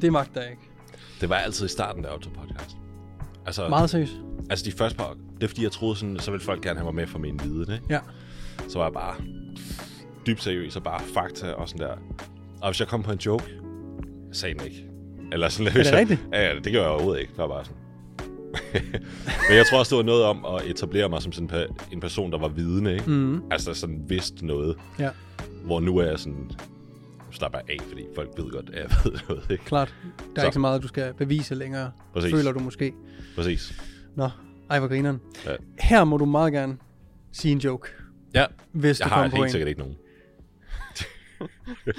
Det magter jeg ikke. Det var altid i starten, der optog podcast. Altså, Meget seriøst. altså de første par, det er fordi, jeg troede sådan, så ville folk gerne have mig med for min viden, ikke? Ja. Så var jeg bare dybt seriøs og bare fakta og sådan der. Og hvis jeg kom på en joke, sagde den ikke. Eller sådan lidt. det jeg- rigtigt? Ja, det gjorde jeg overhovedet ikke. Det var bare sådan. Men jeg tror også, det var noget om at etablere mig som sådan en person, der var vidende, ikke? Mm. Altså sådan vidste noget. Ja, Hvor nu er jeg sådan... Slapper af, fordi folk ved godt, at jeg ved noget, ikke? klart. Der er Så. ikke så meget, du skal bevise længere. Præcis. Føler du måske. Præcis. Nå, ej hvor grineren. Ja. Her må du meget gerne sige en joke, Ja, hvis jeg du har på helt en. sikkert ikke nogen.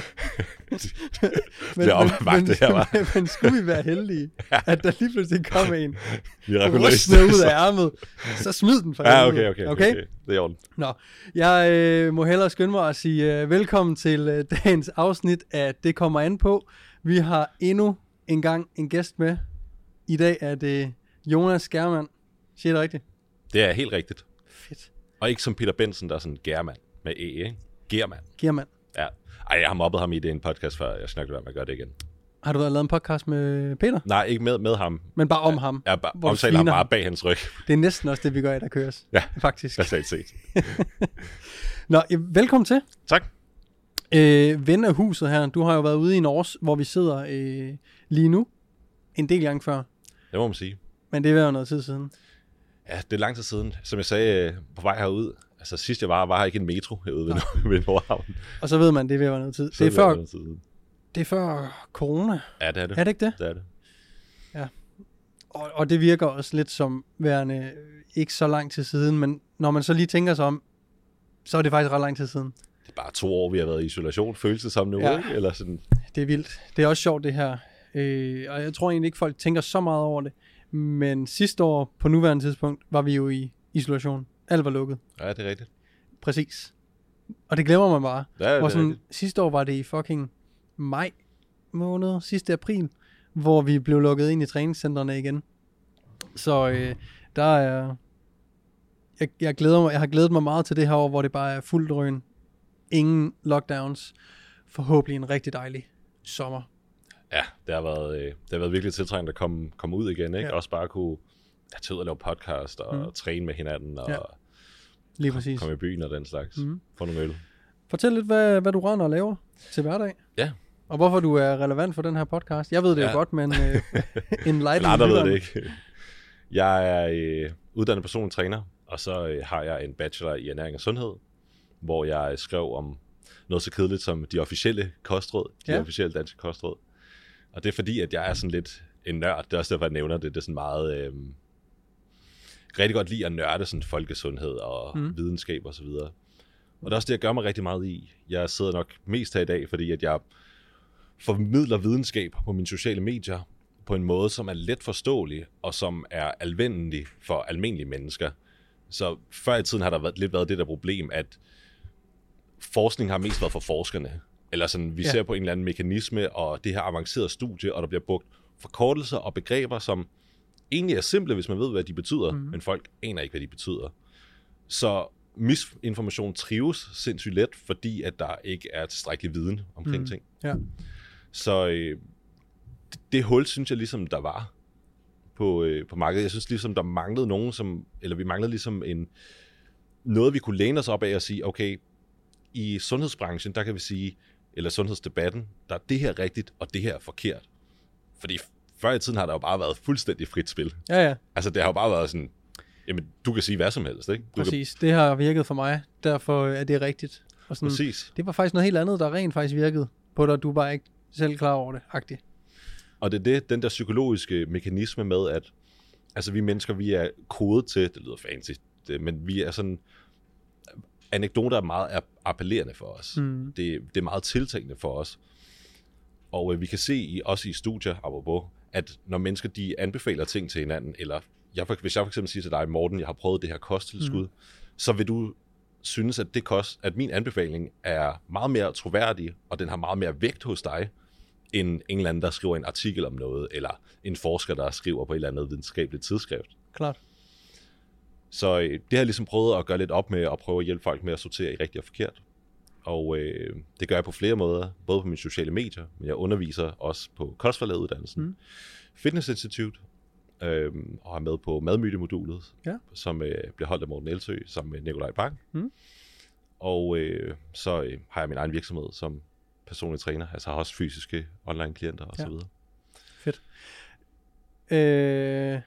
Men, Det op ad bakke, det her, hva'? men, men skulle vi være heldige, at der lige pludselig kom en rystende ud af ærmet, så smid den for Ja, okay, okay, okay, okay. Det er orden. Nå, jeg øh, må hellere skynde mig at sige øh, velkommen til øh, dagens afsnit af Det kommer an på. Vi har endnu en gang en gæst med. I dag er det Jonas Skærmand. Siger det rigtigt? Det er helt rigtigt. Fedt. Og ikke som Peter Benson, der er sådan Germand med E, ikke? Germand. Germand. Ja. Ej, jeg har mobbet ham i det en podcast før. Jeg snakker med at gøre det igen. Har du været lavet en podcast med Peter? Nej, ikke med, med ham. Men bare om ham. Jeg bare, omtaler ham bare bag hans ryg. Det er næsten også det, vi gør i Der Køres. Ja, Faktisk. jeg set. Nå, ja, velkommen til. Tak. Øh, ven af huset her. Du har jo været ude i Norge, hvor vi sidder øh, lige nu. En del gange før. Det må man sige. Men det er jo noget tid siden. Ja, det er lang tid siden. Som jeg sagde øh, på vej herud. Altså sidst jeg var, var ikke en metro herude ved, Nord- ved Nordhavn. Og så ved man, det ved at være noget tid. Så Det er, før, noget tid det er før corona. Ja, det er det. Er det ikke det? Det er det. Og, og det virker også lidt som værende øh, ikke så lang tid siden, men når man så lige tænker sig om, så er det faktisk ret lang tid siden. Det er bare to år, vi har været i isolation. Føles det som nu, Ja. ikke? Eller sådan. Det er vildt. Det er også sjovt det her. Øh, og jeg tror egentlig ikke, folk tænker så meget over det. Men sidste år, på nuværende tidspunkt, var vi jo i isolation. Alt var lukket. Ja, det er rigtigt. Præcis. Og det glemmer man bare. Ja, det Hvor sådan, rigtigt. sidste år var det i fucking maj måned, sidste april, hvor vi blev lukket ind i træningscentrene igen. Så øh, der er... Jeg, jeg, glæder mig, jeg har glædet mig meget til det her år, hvor det bare er fuldt drøn. Ingen lockdowns. Forhåbentlig en rigtig dejlig sommer. Ja, det har været, øh, det har været virkelig tiltrængt at komme, komme ud igen, ikke? Ja. Også bare kunne tage ud og lave podcast og mm. træne med hinanden og Ja. Lige præcis. komme i byen og den slags. Mm. Få nogle øl. Fortæl lidt, hvad, hvad du render og laver til hverdag. Ja. Og hvorfor du er relevant for den her podcast. Jeg ved det ja. Jo godt, men øh, en light Men andre ved det ikke. Jeg er øh, uddannet personlig træner, og så øh, har jeg en bachelor i ernæring og sundhed, hvor jeg øh, skrev om noget så kedeligt som de officielle kostråd, de ja. officielle danske kostråd. Og det er fordi, at jeg er sådan lidt en nørd. Det er også derfor, jeg nævner det. Det er sådan meget... Øh, rigtig godt lide at nørde sådan folkesundhed og Mm. videnskab og så videre. Og det er også det, jeg gør mig rigtig meget i. Jeg sidder nok mest her i dag, fordi at jeg formidler videnskab på mine sociale medier på en måde, som er let forståelig og som er alvendelig for almindelige mennesker. Så før i tiden har der været, lidt været det der problem, at forskning har mest været for forskerne. Eller sådan, vi ja. ser på en eller anden mekanisme, og det her avancerede studie, og der bliver brugt forkortelser og begreber, som egentlig er simple, hvis man ved, hvad de betyder, mm. men folk aner ikke, hvad de betyder. Så misinformation trives sindssygt let, fordi at der ikke er tilstrækkelig viden omkring mm. ting. Ja. Så øh, det, det hul, synes jeg ligesom, der var på, øh, på markedet. Jeg synes ligesom, der manglede nogen, som, eller vi manglede ligesom en, noget, vi kunne læne os op af og sige, okay, i sundhedsbranchen, der kan vi sige, eller sundhedsdebatten, der er det her rigtigt, og det her er forkert. Fordi før i tiden har der jo bare været fuldstændig frit spil. Ja, ja, Altså, det har jo bare været sådan, jamen, du kan sige hvad som helst, ikke? Du præcis. Det har virket for mig. Derfor er det rigtigt. Og Kan, sådan, præcis. det var faktisk noget helt andet, der rent faktisk virkede på dig, du bare ikke selv klar over det. Agtigt. Og det er det, den der psykologiske mekanisme med, at altså, vi mennesker, vi er kodet til, det lyder fancy, det, men vi er sådan, anekdoter er meget app- appellerende for os. Mm. Det, det er meget tiltænkende for os. Og øh, vi kan se i, også i studier, apropos, at når mennesker de anbefaler ting til hinanden, eller jeg, hvis jeg for eksempel siger til dig, Morten, jeg har prøvet det her kosttilskud, mm. så vil du synes, at, det kost, at min anbefaling er meget mere troværdig, og den har meget mere vægt hos dig, end en eller anden, der skriver en artikel om noget, eller en forsker, der skriver på et eller andet videnskabeligt tidsskrift. Klart. Så øh, det har jeg ligesom prøvet at gøre lidt op med, og prøve at hjælpe folk med at sortere i rigtigt og forkert. Og øh, det gør jeg på flere måder, både på mine sociale medier, men jeg underviser også på kostforladeruddannelsen, Mm. Fitness Institute, øh, og er med på madmyte-modulet, Ja. som øh, bliver holdt af Morten Elsø sammen med Nikolaj Bang. Mm. Og øh, så øh, har jeg min egen virksomhed som personlig træner, altså har også fysiske online-klienter osv. Ja. Ja. Fedt. Øh,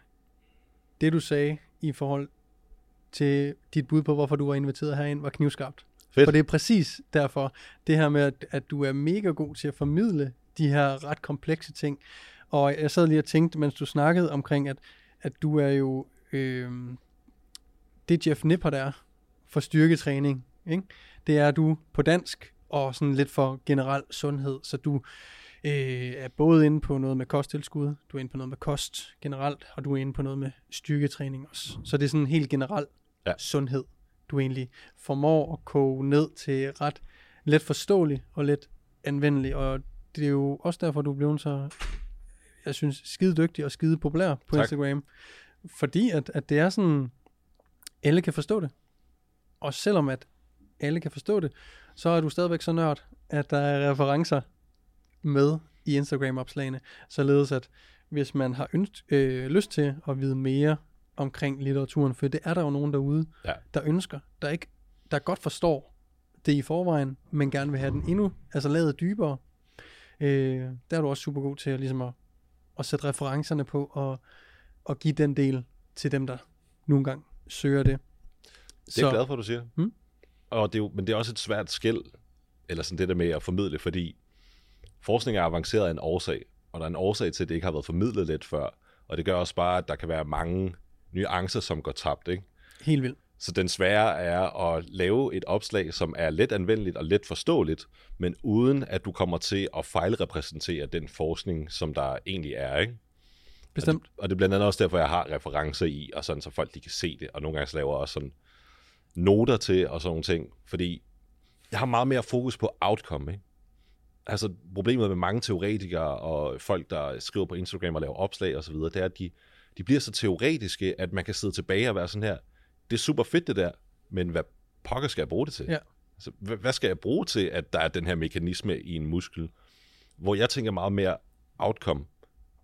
det du sagde i forhold til dit bud på, hvorfor du var inviteret herind, var knivskarpt. Fedt. For det er præcis derfor, det her med, at, at du er mega god til at formidle de her ret komplekse ting. Og jeg sad lige og tænkte, mens du snakkede omkring, at, at du er jo øh, det Jeff Nippert er for styrketræning. Ikke? Det er du på dansk og sådan lidt for generel sundhed. Så du øh, er både inde på noget med kosttilskud, du er inde på noget med kost generelt, og du er inde på noget med styrketræning også. Så det er sådan helt generelt Ja. sundhed, du egentlig formår at koge ned til ret let forståelig og let anvendelig. Og det er jo også derfor, du er blevet så, jeg synes, skide dygtig og skide populær på Tak. Instagram. Fordi at, at det er sådan, alle kan forstå det. Og selvom at alle kan forstå det, så er du stadigvæk så nørd, at der er referencer med i Instagram-opslagene, således at hvis man har ønsk, øh, lyst til at vide mere omkring litteraturen, for det er der jo nogen derude, Ja. der ønsker, der ikke, der godt forstår det i forvejen, men gerne vil have den endnu, altså lavet dybere. Øh, der er du også super god til at, ligesom at, at sætte referencerne på og, og give den del til dem, der nogle gange søger det. Det er jeg glad for, du siger. Mm. Og det er jo, men det er også et svært skæld, eller sådan det der med at formidle, fordi forskning er avanceret af en årsag, og der er en årsag til, at det ikke har været formidlet lidt før, og det gør også bare, at der kan være mange nuancer, som går tabt, ikke? Helt vildt. Så den svære er at lave et opslag, som er let anvendeligt og let forståeligt, men uden at du kommer til at fejlrepræsentere den forskning, som der egentlig er, ikke? Bestemt. Og det er blandt andet også derfor, jeg har referencer i, og sådan, så folk de kan se det, og nogle gange så laver jeg også sådan noter til, og sådan nogle ting, fordi jeg har meget mere fokus på outcome, ikke? Altså problemet med mange teoretikere og folk, der skriver på Instagram og laver opslag og så videre, det er, at de, de bliver så teoretiske, at man kan sidde tilbage og være sådan her, det er super fedt det der, men hvad pokker skal jeg bruge det til? Ja. Altså, hvad, skal jeg bruge til, at der er den her mekanisme i en muskel? Hvor jeg tænker meget mere outcome.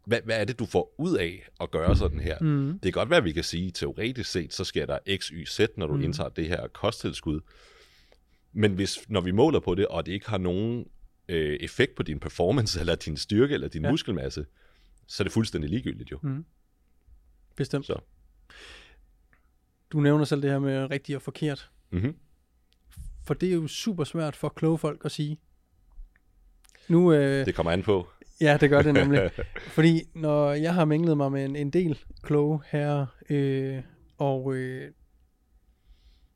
Hvad, hvad er det, du får ud af at gøre sådan her? Mm. Det kan godt være, at vi kan sige, teoretisk set, så sker der x, y, z, når du Mm. indtager det her kosttilskud. Men hvis, når vi måler på det, og det ikke har nogen øh, effekt på din performance, eller din styrke, eller din ja. muskelmasse, så er det fuldstændig ligegyldigt jo. Mm. Bestemt. Så. Du nævner selv det her med rigtigt og forkert. Mm-hmm. For det er jo super svært for kloge folk at sige. Nu, øh, Det kommer an på. ja, det gør det nemlig. Fordi når jeg har minglet mig med en, en del kloge herrer, øh, og øh,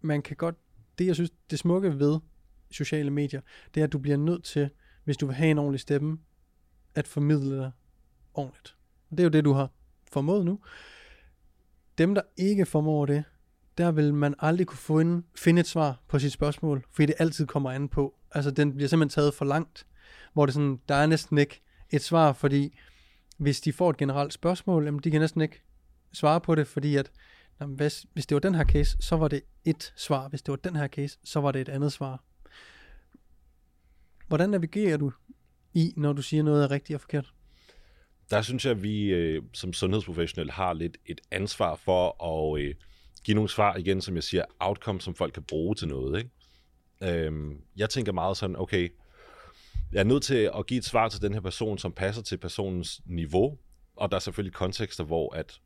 man kan godt, det jeg synes, det smukke ved sociale medier, det er, at du bliver nødt til, hvis du vil have en ordentlig stemme, at formidle dig ordentligt. Og det er jo det, du har formået nu. Dem, der ikke formår det, der vil man aldrig kunne finde, finde et svar på sit spørgsmål, fordi det altid kommer an på. Altså, den bliver simpelthen taget for langt, hvor det sådan, der er næsten ikke et svar, fordi hvis de får et generelt spørgsmål, jamen, de kan næsten ikke svare på det, fordi at, jamen, hvis, hvis det var den her case, så var det et svar. Hvis det var den her case, så var det et andet svar. Hvordan navigerer du i, når du siger noget er rigtigt og forkert? Der synes jeg, at vi øh, som sundhedsprofessionelle har lidt et ansvar for at øh, give nogle svar igen, som jeg siger, outcome, som folk kan bruge til noget. Ikke? Øhm, jeg tænker meget sådan, okay, jeg er nødt til at give et svar til den her person, som passer til personens niveau, og der er selvfølgelig kontekster, hvor at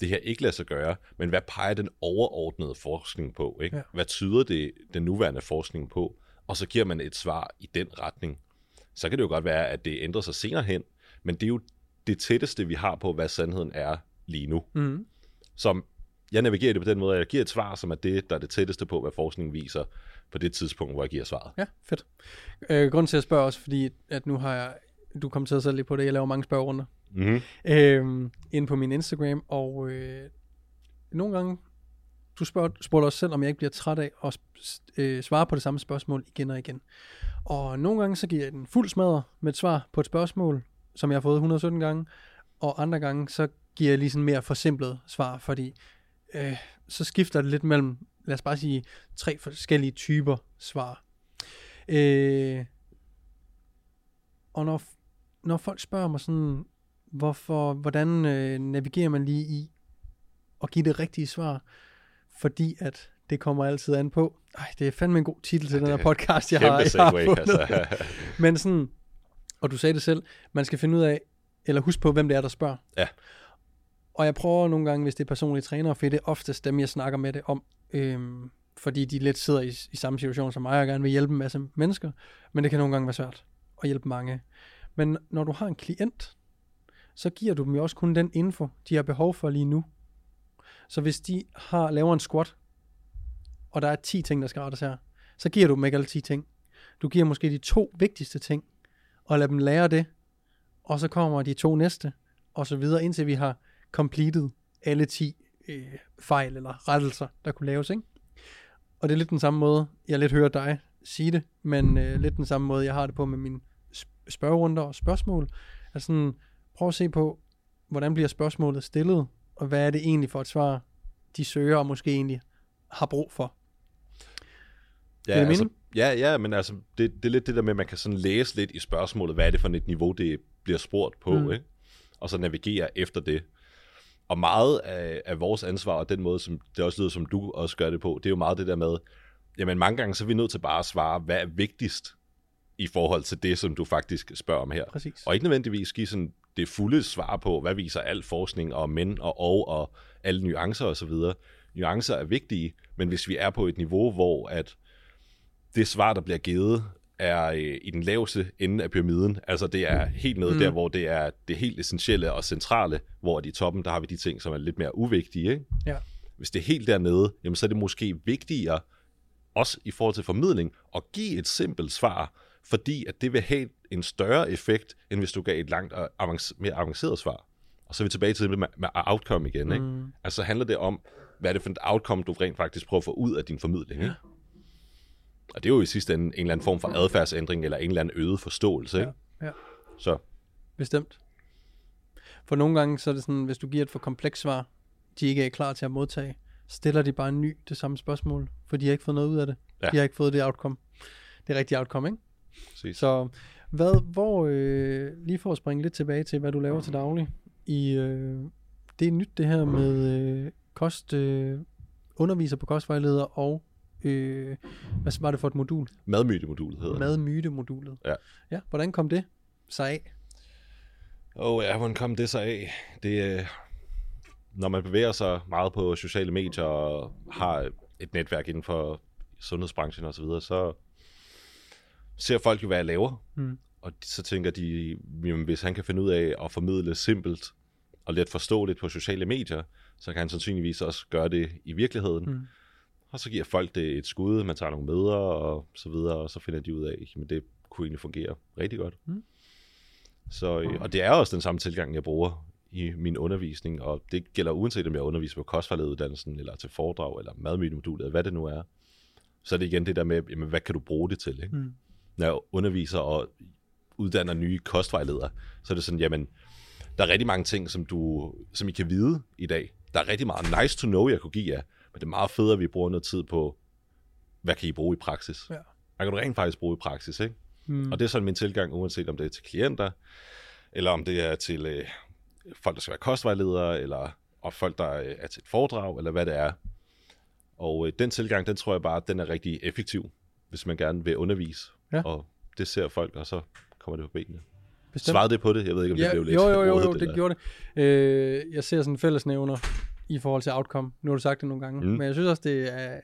det her ikke lader sig gøre, men hvad peger den overordnede forskning på? Ikke? Ja. Hvad tyder det den nuværende forskning på? Og så giver man et svar i den retning. Så kan det jo godt være, at det ændrer sig senere hen, men det er jo det tætteste, vi har på, hvad sandheden er lige nu. Mm. Som jeg navigerer det på den måde, at jeg giver et svar, som er det, der er det tætteste på, hvad forskningen viser på det tidspunkt, hvor jeg giver svaret. Ja, fedt. Øh, grunden til at spørge også, fordi at nu har jeg, du kommenterede selv lige på det, jeg laver mange spørgerunder Mm-hmm. øh, inde på min Instagram, og øh, nogle gange, du spørger, spurgte også selv, om jeg ikke bliver træt af at øh, svare på det samme spørgsmål igen og igen. Og nogle gange, så giver jeg den fuld smadre med et svar på et spørgsmål, som jeg har fået 117 gange, og andre gange, så giver jeg lige sådan mere forsimplet svar, fordi øh, så skifter det lidt mellem, lad os bare sige, tre forskellige typer svar. Øh, og når, når folk spørger mig sådan, hvorfor, hvordan øh, navigerer man lige i at give det rigtige svar, fordi at det kommer altid an på. Ej, det er fandme en god titel til Ja, den her er podcast, jeg har, jeg har fundet. altså. Men sådan, og du sagde det selv, man skal finde ud af, eller huske på, hvem det er, der spørger. Ja. Og jeg prøver nogle gange, hvis det er personlige trænere, for det er oftest dem, jeg snakker med det om, øhm, fordi de lidt sidder i, i samme situation som mig, og gerne vil hjælpe en masse mennesker, men det kan nogle gange være svært at hjælpe mange. Men når du har en klient, så giver du dem jo også kun den info, de har behov for lige nu. Så hvis de har laver en squat, og der er 10 ting, der skal rettes her, så giver du dem ikke alle 10 ting. Du giver måske de to vigtigste ting, og lad dem lære det, og så kommer de to næste, og så videre, indtil vi har completed alle 10 øh, fejl eller rettelser, der kunne laves, ikke? Og det er lidt den samme måde, jeg lidt hører dig sige det, men øh, lidt den samme måde, jeg har det på med mine sp- spørgerunder og spørgsmål. Altså sådan, prøv at se på, hvordan bliver spørgsmålet stillet, og hvad er det egentlig for et svar, de søger og måske egentlig har brug for. Ja, det altså, mening? Ja, ja, men altså, det, det er lidt det der med, at man kan sådan læse lidt i spørgsmålet, hvad er det for et niveau, det bliver spurgt på, Mm. ikke? og så navigere efter det. Og meget af, af vores ansvar, og den måde, som det også lyder, som du også gør det på, det er jo meget det der med, jamen mange gange så er vi nødt til bare at svare, hvad er vigtigst i forhold til det, som du faktisk spørger om her. Præcis. Og ikke nødvendigvis give sådan det fulde svar på, hvad viser al forskning og men og og og alle nuancer osv. Nuancer er vigtige, men hvis vi er på et niveau, hvor at det svar, der bliver givet, er øh, i den laveste ende af pyramiden. Altså det er helt nede Mm. der, hvor det er det helt essentielle og centrale, hvor i toppen, der har vi de ting, som er lidt mere uvigtige. Ikke? Ja. Hvis det er helt dernede, jamen så er det måske vigtigere, også i forhold til formidling, at give et simpelt svar, fordi at det vil have en større effekt, end hvis du gav et langt og avanc- mere avanceret svar. Og så er vi tilbage til det med, med outcome igen. Ikke? Mm. Altså handler det om, hvad er det for et outcome, du rent faktisk prøver at få ud af din formidling. Ikke? Og det er jo i sidste ende en eller anden form for adfærdsændring, eller en eller anden øget forståelse. Ikke? Ja, ja. Så Bestemt. For nogle gange, så er det sådan, hvis du giver et for komplekst svar, de ikke er klar til at modtage, stiller de bare en ny det samme spørgsmål, for de har ikke fået noget ud af det. Ja. De har ikke fået det outcome. Det rigtige outcome, ikke? præcis. Så hvad, hvor, øh, lige for at springe lidt tilbage til, hvad du laver til daglig, i, øh, det er nyt det her med øh, kost, øh, underviser på kostvejleder og, øh, hvad var det for et modul? Madmytemodulet hedder det. Madmyte-modulet. Ja. Ja, hvordan kom det sig af? Åh oh, ja, hvordan kom det så af? Det, øh, når man bevæger sig meget på sociale medier og har et netværk inden for sundhedsbranchen osv., så, videre, så ser folk jo, hvad jeg laver. Mm. Og så tænker de, jamen, hvis han kan finde ud af at formidle simpelt og let forståeligt på sociale medier, så kan han sandsynligvis også gøre det i virkeligheden. Mm. Og så giver folk det et skud, man tager nogle møder og så videre, og så finder de ud af, at det kunne egentlig fungere rigtig godt. Mm. Så, øh, og det er også den samme tilgang, jeg bruger i min undervisning, og det gælder uanset om jeg underviser på kostvejlederuddannelsen, eller til foredrag, eller madmytemodulet, eller hvad det nu er. Så er det igen det der med, jamen, hvad kan du bruge det til? Ikke? Mm. Når jeg underviser og uddanner nye kostvejledere, så er det sådan, jamen, der er rigtig mange ting, som, du, som I kan vide i dag. Der er rigtig meget nice to know, jeg kunne give jer, men det er meget federe, at vi bruger noget tid på, hvad kan I bruge i praksis? Ja. Hvad kan du rent faktisk bruge i praksis, ikke? Mm. Og det er sådan min tilgang, uanset om det er til klienter, eller om det er til øh, folk, der skal være kostvejledere, eller og folk, der øh, er til et foredrag, eller hvad det er. Og øh, den tilgang, den tror jeg bare, den er rigtig effektiv, hvis man gerne vil undervise. Ja. Og det ser folk, og så kommer det på benene. Bestemt. Svarede det på det? Jeg ved ikke, om det ja, blev lidt jo, jo, jo, jo, det eller- gjorde det. Øh, jeg ser sådan en fællesnævner i forhold til outcome. Nu har du sagt det nogle gange. Mm. Mm. Men jeg synes også, det er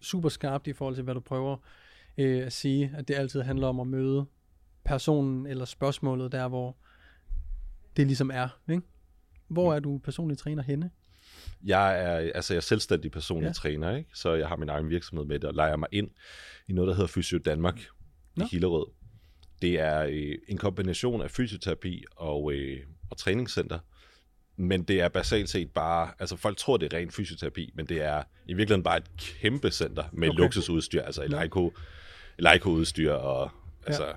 super skarpt i forhold til, hvad du prøver øh, at sige. At det altid handler om at møde personen eller spørgsmålet der, hvor det ligesom er. Ikke? Hvor er du personlig træner henne? Jeg er, altså jeg er selvstændig personlig Ja. træner, ikke? så jeg har min egen virksomhed med det, og leger mig ind i noget, der hedder Fysio Danmark Nå. i Hillerød. Det er øh, en kombination af fysioterapi og, øh, og træningscenter, men det er basalt set bare, altså folk tror, det er ren fysioterapi, men det er i virkeligheden bare et kæmpe center med Okay. luksusudstyr, altså Eleiko, Eleiko-udstyr og altså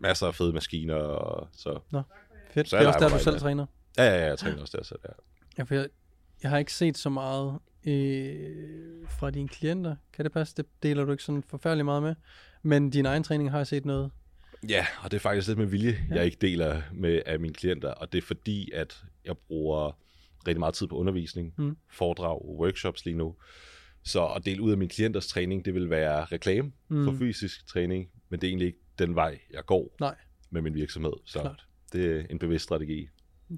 masser af fede maskiner, og så Fedt. Så det er er også der du selv træner. ja, ja, ja, jeg træner også der, så ja. Ja, for jeg, jeg har ikke set så meget øh, fra dine klienter. Kan det passe? Det deler du ikke sådan forfærdeligt meget med. Men din egen træning har jeg set noget. Ja, og det er faktisk lidt med vilje, ja. jeg ikke deler med af mine klienter, og det er fordi, at jeg bruger rigtig meget tid på undervisning, mm. foredrag, workshops lige nu. Så at dele ud af min klienters træning, det vil være reklame mm. for fysisk træning, men det er egentlig ikke den vej, jeg går Nej. med min virksomhed. Så Klart. det er en bevidst strategi.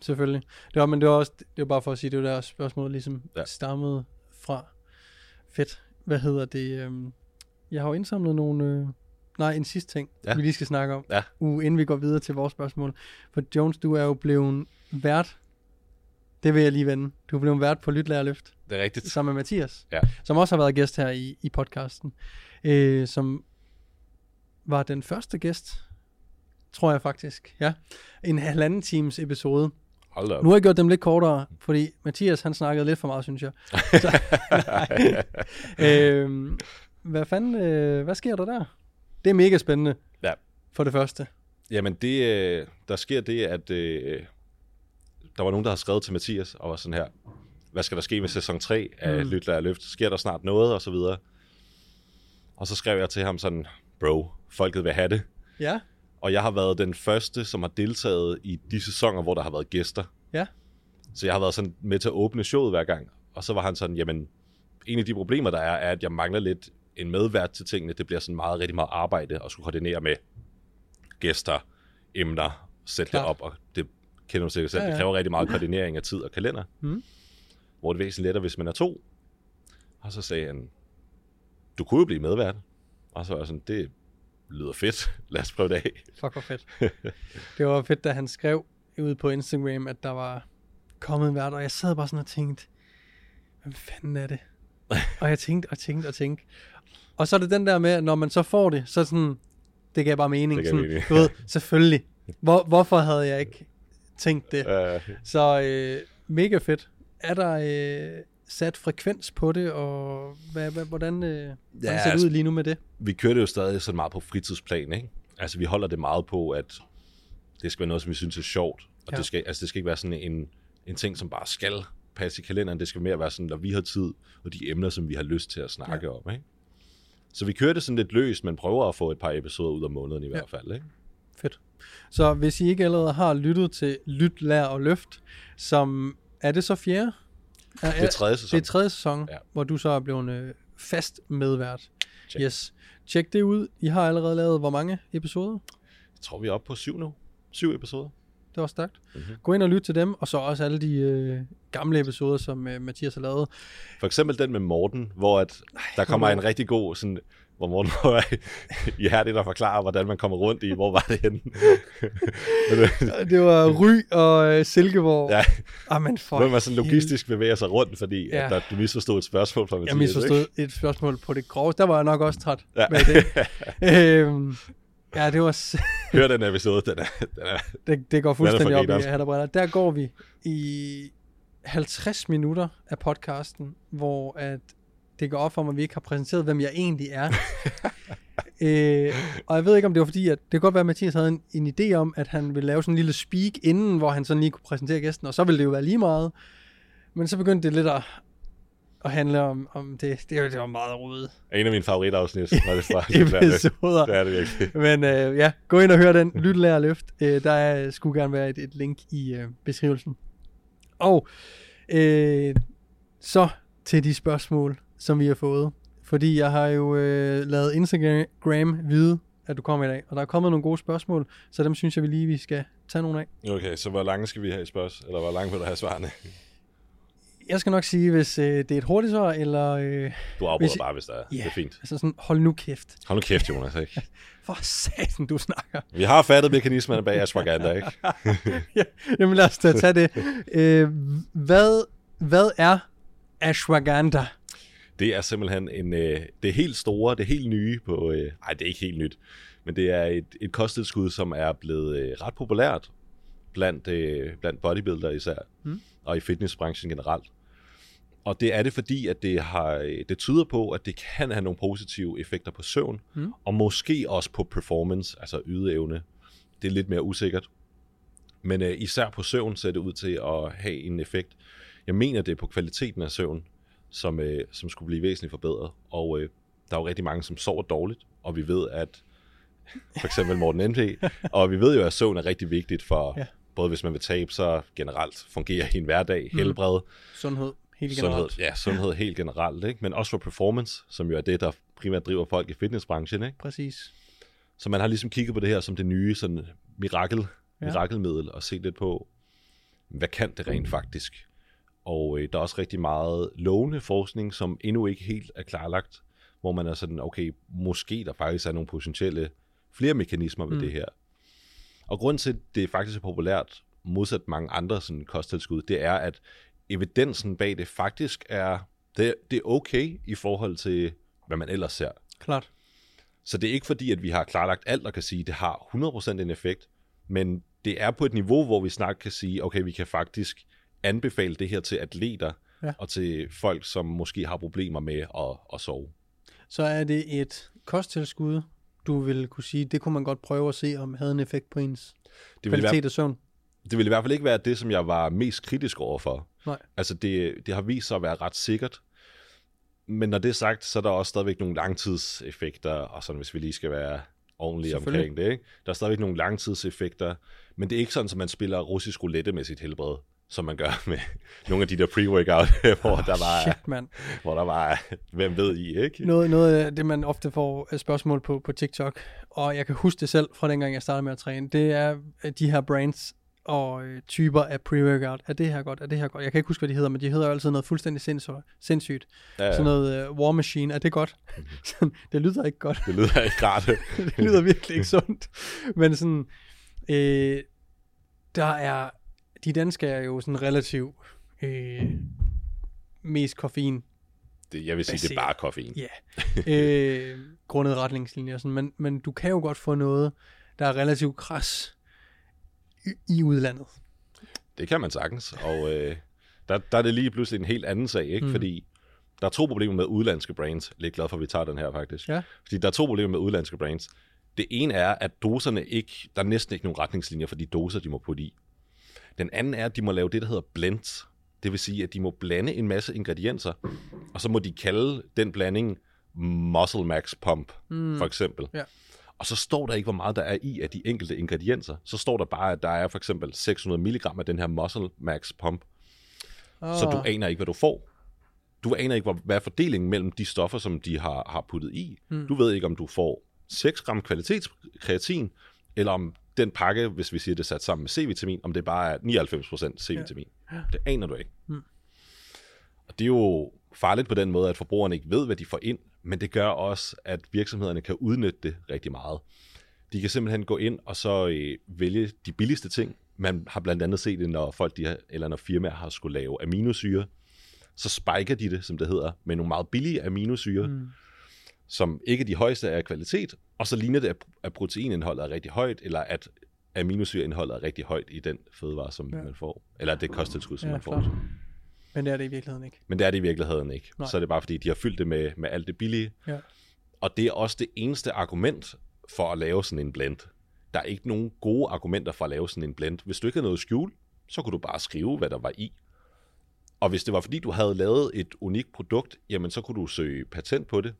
Selvfølgelig. Det var, men det var også det var bare for at sige, det var der spørgsmål ligesom ja. stammede fra. Fedt. Hvad hedder det? Øhm, jeg har jo indsamlet nogle... Nej, en sidste ting, ja. vi lige skal snakke om, ja. uh, inden vi går videre til vores spørgsmål. For Jones, du er jo blevet vært. Det vil jeg lige vende. Du er blevet vært på Lytlærerløft. Det er rigtigt. Sammen med Mathias, ja. som også har været gæst her i, i podcasten. Øh, som var den første gæst, tror jeg faktisk. Ja. En halvanden times episode. Hold op. Nu har jeg gjort dem lidt kortere, fordi Mathias han snakkede lidt for meget, synes jeg. Så, øhm, hvad fanden, øh, hvad sker der der? Det er mega spændende. Ja. For det første. Jamen, det, øh, der sker det, at øh, der var nogen, der har skrevet til Mathias, og var sådan her, hvad skal der ske med sæson 3 af mm. Lyt, Lær, Løft? Sker der snart noget, og så videre. Og så skrev jeg til ham sådan, bro, folket vil have det. Ja. Og jeg har været den første, som har deltaget i de sæsoner, hvor der har været gæster. Ja. Så jeg har været sådan med til at åbne showet hver gang. Og så var han sådan, jamen, en af de problemer, der er, er, at jeg mangler lidt en medvært til tingene. Det bliver sådan meget, rigtig meget arbejde at skulle koordinere med gæster, emner, sætte Klar. det op, og det kender du sikkert selv. Ja, ja. Det kræver rigtig meget koordinering af tid og kalender. Mm. Hvor det væsentligt lettere, hvis man er to. Og så sagde han, du kunne jo blive medvært. Og så var jeg sådan, det lyder fedt. Lad os prøve det af. Fuck, hvor fedt. det var fedt, da han skrev ud på Instagram, at der var kommet en vært, og jeg sad bare sådan og tænkte, hvad fanden er det? Og jeg tænkte og tænkte og tænkte. Og så er det den der med, at når man så får det, så sådan, det gav bare mening. Det sådan, mening. du ved, selvfølgelig. Hvor, hvorfor havde jeg ikke tænkt det? Uh. Så øh, mega fedt. Er der øh, sat frekvens på det, og hvad, hvad, hvordan, øh, ja, hvordan ser det altså, ud lige nu med det? Vi kører det jo stadig sådan meget på fritidsplan, ikke? Altså vi holder det meget på, at det skal være noget, som vi synes er sjovt. Og ja. det, skal, altså, det skal ikke være sådan en, en ting, som bare skal passe i kalenderen. Det skal mere være sådan, når vi har tid, og de emner, som vi har lyst til at snakke ja. om. Ikke? Så vi kører det sådan lidt løst, men prøver at få et par episoder ud af måneden i ja. hvert fald. Ikke? Fedt. Så hvis I ikke allerede har lyttet til Lyt, Lær og Løft, som er det så fjerde? Er, det er tredje sæson. Det er tredje sæson, ja. hvor du så er blevet øh, fast medvært. Check. Yes. Tjek det ud. I har allerede lavet hvor mange episoder? Jeg tror, vi er oppe på syv nu. Syv episoder det var stærkt. Mm-hmm. Gå ind og lyt til dem, og så også alle de øh, gamle episoder, som øh, Mathias har lavet. For eksempel den med Morten, hvor at der kommer en rigtig god, sådan, hvor Morten var i hærdigt at forklare, hvordan man kommer rundt i, hvor var det henne. det var Ry og øh, Silkeborg. Ja. Ah, men for hvor man sådan logistisk bevæger sig rundt, fordi ja. at der, du misforstod et spørgsmål fra Mathias. Jeg misforstod ikke? et spørgsmål på det grove. Der var jeg nok også træt ja. med det. øhm, Ja, det var... Hør den episode, den er... Den er det, det går fuldstændig op i hatterbriller. Der går vi i 50 minutter af podcasten, hvor at det går op for mig, at vi ikke har præsenteret, hvem jeg egentlig er. øh, og jeg ved ikke, om det var fordi, at det kan godt være, at Mathias havde en, en idé om, at han ville lave sådan en lille speak inden, hvor han sådan lige kunne præsentere gæsten, og så ville det jo være lige meget. Men så begyndte det lidt at, at handle om, om det. Det, det var meget rodet. En af mine favoritafsnit var det fra episoder. Det er det virkelig. Men øh, ja, gå ind og hør den. Lyt, lær løft. Øh, der er, skulle gerne være et, et link i øh, beskrivelsen. Og øh, så til de spørgsmål, som vi har fået. Fordi jeg har jo øh, lavet Instagram vide, at du kommer i dag. Og der er kommet nogle gode spørgsmål, så dem synes jeg, vi lige vi skal tage nogle af. Okay, så hvor lange skal vi have i spørgsmål? Eller hvor lange vil du have svarene? Jeg skal nok sige, hvis øh, det er et hurtigt svar, eller... Øh, du afbryder hvis, bare, hvis det er. Ja, det er fint. altså sådan, hold nu kæft. Hold nu kæft, Jonas, ikke? For satan, du snakker. Vi har fattet mekanismerne bag ashwagandha, ikke? ja, jamen lad os da tage det. Øh, hvad, hvad er ashwagandha? Det er simpelthen en, øh, det er helt store, det er helt nye på... Øh, ej, det er ikke helt nyt. Men det er et, et kosttilskud, som er blevet øh, ret populært blandt, øh, blandt bodybuildere især, mm. og i fitnessbranchen generelt. Og det er det, fordi at det, har, det tyder på, at det kan have nogle positive effekter på søvn, mm. og måske også på performance, altså ydeevne. Det er lidt mere usikkert. Men øh, især på søvn ser det ud til at have en effekt. Jeg mener, det er på kvaliteten af søvn. som, øh, som skulle blive væsentligt forbedret. Og øh, der er jo rigtig mange, som sover dårligt, og vi ved, at for eksempel Morten NP, og vi ved jo, at søvn er rigtig vigtigt for, Ja. Både hvis man vil tabe sig generelt, fungere i en hverdag, helbred, Sundhed, helt generelt. sundhed, ja, sundhed helt generelt, ikke? men også for performance, som jo er det, der primært driver folk i fitnessbranchen. Ikke? Præcis. Så man har ligesom kigget på det her som det nye sådan mirakel, Ja. mirakelmiddel, og set lidt på, hvad kan det rent faktisk? Og øh, der er også rigtig meget lovende forskning, som endnu ikke helt er klarlagt, hvor man er sådan, okay, måske der faktisk er nogle potentielle flere mekanismer ved Mm. mm. det her. Og grund til, at det faktisk er populært, modsat mange andre sådan, kosttilskud, det er, at evidensen bag det faktisk er, det, det er okay i forhold til, hvad man ellers ser. Klart. Så det er ikke fordi, at vi har klarlagt alt og kan sige, at det har 100% en effekt, men det er på et niveau, hvor vi snart kan sige, okay, vi kan faktisk anbefale det her til atleter Ja. og til folk, som måske har problemer med at, at sove. Så er det et kosttilskud, du vil kunne sige, det kunne man godt prøve at se, om havde en effekt på ens Det kvalitet af søvn. det vil i hvert fald ikke være det, som jeg var mest kritisk overfor. Nej. Altså, det, det har vist sig at være ret sikkert. Men når det er sagt, så er der også stadigvæk nogle langtidseffekter, og sådan hvis vi lige skal være ordentlige omkring det. Ikke? Der er stadigvæk nogle langtidseffekter, men det er ikke sådan, at man spiller russisk roulette med sit helbred, som man gør med nogle af de der pre-workout, hvor der var, Shit, mand. hvor der var, hvem ved I, ikke? Noget, noget af det, man ofte får øh, spørgsmål på på TikTok, og jeg kan huske det selv fra dengang, jeg startede med at træne, det er de her brands og øh, typer af pre-workout. Er det her godt? Er det her godt? Jeg kan ikke huske, hvad de hedder, men de hedder jo altid noget fuldstændig sindssygt. sindssygt. Ja, Sådan noget uh, War Machine, er det godt? Sådan, det lyder ikke godt. det lyder ikke rart. det lyder virkelig ikke sundt. Men sådan, øh, der er, de danske er jo sådan relativt øh, mest koffein Det, jeg vil sige, det er bare koffein. Ja, øh, grundet retningslinjer sådan, men, men du kan jo godt få noget, der er relativt kras i, i udlandet. Det kan man sagtens, og øh, der, der er det lige pludselig en helt anden sag, ikke? Mm. Fordi der er to problemer med udlandske brands. Er lidt glad for, at vi tager den her faktisk. Ja. Fordi der er to problemer med udlandske brands. Det ene er, at doserne ikke, der er næsten ikke nogen retningslinjer for de doser, de må putte i. Den anden er, at de må lave det, der hedder blends. Det vil sige, at de må blande en masse ingredienser, og så må de kalde den blanding Muscle Max Pump, mm. for eksempel. Ja. Og så står der ikke, hvor meget der er i af de enkelte ingredienser. Så står der bare, at der er for eksempel 600 mg af den her Muscle Max Pump. Oh, Så du aner ikke, hvad du får. Du aner ikke, hvad er fordelingen mellem de stoffer, som de har, har puttet i. Mm. Du ved ikke, om du får 6 gram kvalitetskreatin, eller om den pakke, hvis vi siger, det er sat sammen med C-vitamin, om det bare er 99% C-vitamin. Ja. Det aner du ikke. Mm. Og det er jo farligt på den måde, at forbrugerne ikke ved, hvad de får ind, men det gør også, at virksomhederne kan udnytte det rigtig meget. De kan simpelthen gå ind og så øh, vælge de billigste ting. Man har blandt andet set det, når folk de har, eller når firmaer har skulle lave aminosyre, så spiker de det, som det hedder, med nogle meget billige aminosyre, mm. Som ikke er de højeste af kvalitet, og så ligner det, at- proteinindholdet er rigtig højt, eller at aminosyreindholdet er rigtig højt i den fødevare, som Ja. man får, eller det kosttilskud, som Ja, man får. klart. Men det er det i virkeligheden ikke. Men det er det i virkeligheden ikke. Nej. Så er det bare fordi, de har fyldt det med, med alt det billige. Ja. Og det er også det eneste argument for at lave sådan en blend. Der er ikke nogen gode argumenter for at lave sådan en blend. Hvis du ikke havde noget skjul, så kunne du bare skrive, hvad der var i. Og hvis det var fordi, du havde lavet et unikt produkt, jamen så kunne du søge patent på det.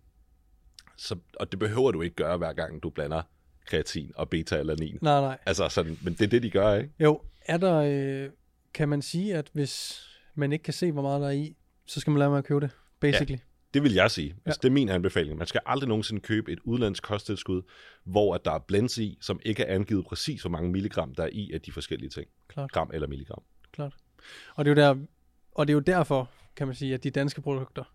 Så, og det behøver du ikke gøre, hver gang du blander kreatin og beta-alanin. Nej, nej. Altså sådan, men det er det, de gør, ikke? Jo, er der, øh, kan man sige, at hvis man ikke kan se, hvor meget der er i, så skal man lade med at købe det, basically. Det vil jeg sige. Ja. Altså, det er min anbefaling. Man skal aldrig nogensinde købe et udlandsk kosttilskud, hvor at der er blends i, som ikke er angivet præcis, hvor mange milligram der er i af de forskellige ting. Klart. Gram eller milligram. klart. Og det er jo der, og det er jo derfor, kan man sige, at de danske produkter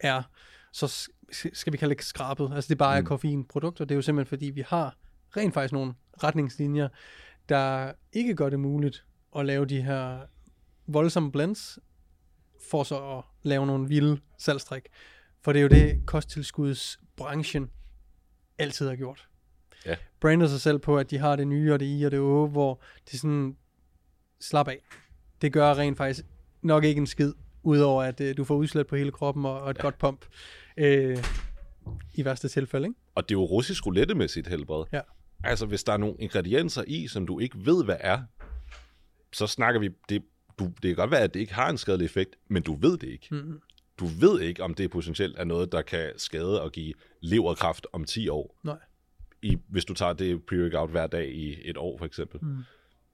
er så skal vi kalde det skrabet. Altså det bare er Mm. koffeinprodukter. Det er jo simpelthen fordi, vi har rent faktisk nogle retningslinjer, der ikke gør det muligt at lave de her voldsomme blends, for så at lave nogle vilde salgstrik. For det er jo det, kosttilskudsbranchen altid har gjort. Ja. Brander sig selv på, at de har det nye og det i og det å, hvor de sådan slap af. Det gør rent faktisk nok ikke en skid, udover at øh, du får udslæt på hele kroppen og, og et ja. godt pump. Øh, I værste tilfælde, ikke? Og det er jo russisk roulette med sit helbred. Ja. Altså, hvis der er nogle ingredienser i, som du ikke ved, hvad er, så snakker vi... Det, du, det kan godt være, at det ikke har en skadelig effekt, men du ved det ikke. Mm-hmm. du ved ikke, om det potentielt er noget, der kan skade og give leverkraft om 10 år. Nej. I, hvis du tager det pre-workout hver dag i et år, for eksempel. Mm.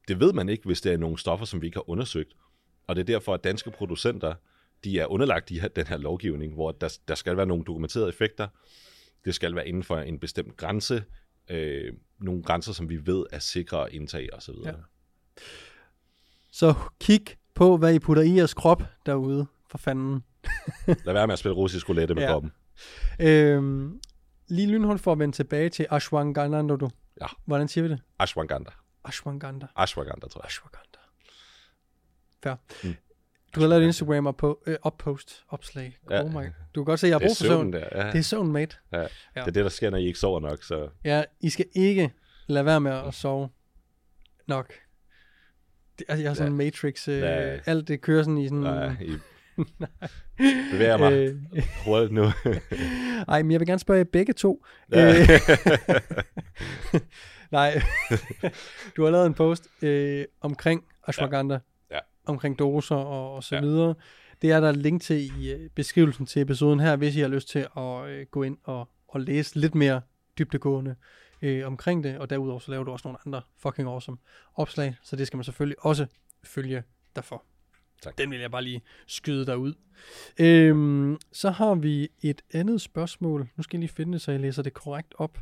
Det ved man ikke, hvis det er nogle stoffer, som vi ikke har undersøgt. Og det er derfor, at danske producenter, de er underlagt de her, den her lovgivning, hvor der, der skal være nogle dokumenterede effekter. Det skal være inden for en bestemt grænse. Øh, nogle grænser, som vi ved er sikre at indtage osv. Ja. Så kig på, hvad I putter i jeres krop derude, for fanden. Lad være med at spille russisk roulette med Ja. kroppen. Øhm, lige lynhurtigt for at vende tilbage til Ashwagandha. Du. Ja. Hvordan siger vi det? Ashwagandha. Ashwagandha. Ashwagandha, tror jeg. Ashwagandha. Fair. Mm. Du har lavet et Instagram op på, øh, oppost, opslag. Ja. Oh my. Du kan godt se, at jeg har er brug for søvn. der. Ja. Det er søvn, mate. ja. Ja. Det er det, der sker, når I ikke sover nok. Så Ja, I skal ikke lade være med at sove nok. Det, altså, jeg har sådan en Matrix. Øh, Ja. Alt det kører sådan i sådan... nej, I bevæger mig Øh, hurtigt nu. ej, men jeg vil gerne spørge jer begge to. Ja. Øh, nej, du har lavet en post øh, omkring ashwagandha, Ja. Omkring doser og, og så Ja. videre. Det er der et link til i øh, beskrivelsen til episoden her, hvis I har lyst til at øh, gå ind og, og læse lidt mere dybdegående øh, omkring det, og derudover så laver du også nogle andre fucking awesome opslag, så det skal man selvfølgelig også følge derfor. Tak. Den vil jeg bare lige skyde derud. Øhm, så har vi et andet spørgsmål. Nu skal jeg lige finde det, så jeg læser det korrekt op.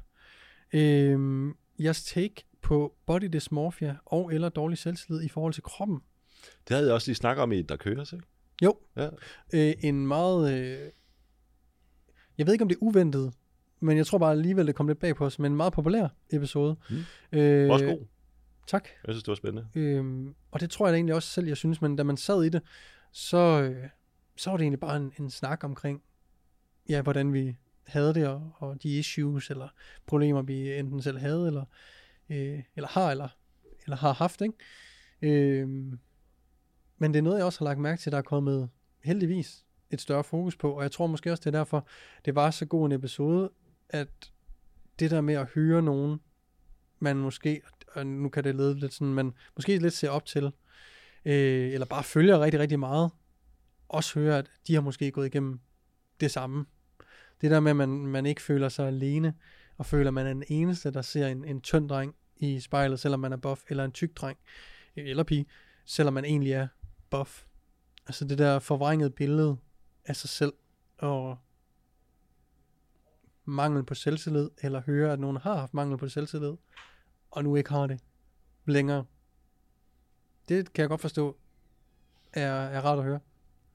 Øhm, jeres take på body dysmorphia og eller dårlig selvtillid i forhold til kroppen. Det havde jeg også lige snakket om i Der Køres, ikke? Jo, Ja. øh, en meget... Øh, jeg ved ikke, om det er uventet, men jeg tror bare alligevel, det kom lidt bag på os, men en meget populær episode. Mm. Øh, Også god. Tak. Jeg synes, det var spændende. Øhm, og det tror jeg da egentlig også selv, jeg synes, men da man sad i det, så, øh, så var det egentlig bare en, en snak omkring, ja, hvordan vi havde det, og, og de issues, eller problemer, vi enten selv havde, eller, øh, eller har, eller, eller har haft, ikke? Øhm, men det er noget, jeg også har lagt mærke til, der er kommet heldigvis et større fokus på, og jeg tror måske også, det er derfor, det var så god en episode, at det der med at høre nogen, man måske, og nu kan det lede lidt sådan, man måske lidt ser op til, øh, eller bare følger rigtig, rigtig meget, også høre, at de har måske gået igennem det samme. Det der med, at man, man ikke føler sig alene, og føler, at man er den eneste, der ser en, en tynd dreng i spejlet, selvom man er buff, eller en tyk dreng, eller pige, selvom man egentlig er buff. Altså det der forvrængede billede af sig selv, og mangel på selvtillid, eller høre, at nogen har haft mangel på selvtillid, og nu ikke har det længere. Det kan jeg godt forstå, er, er rart at høre.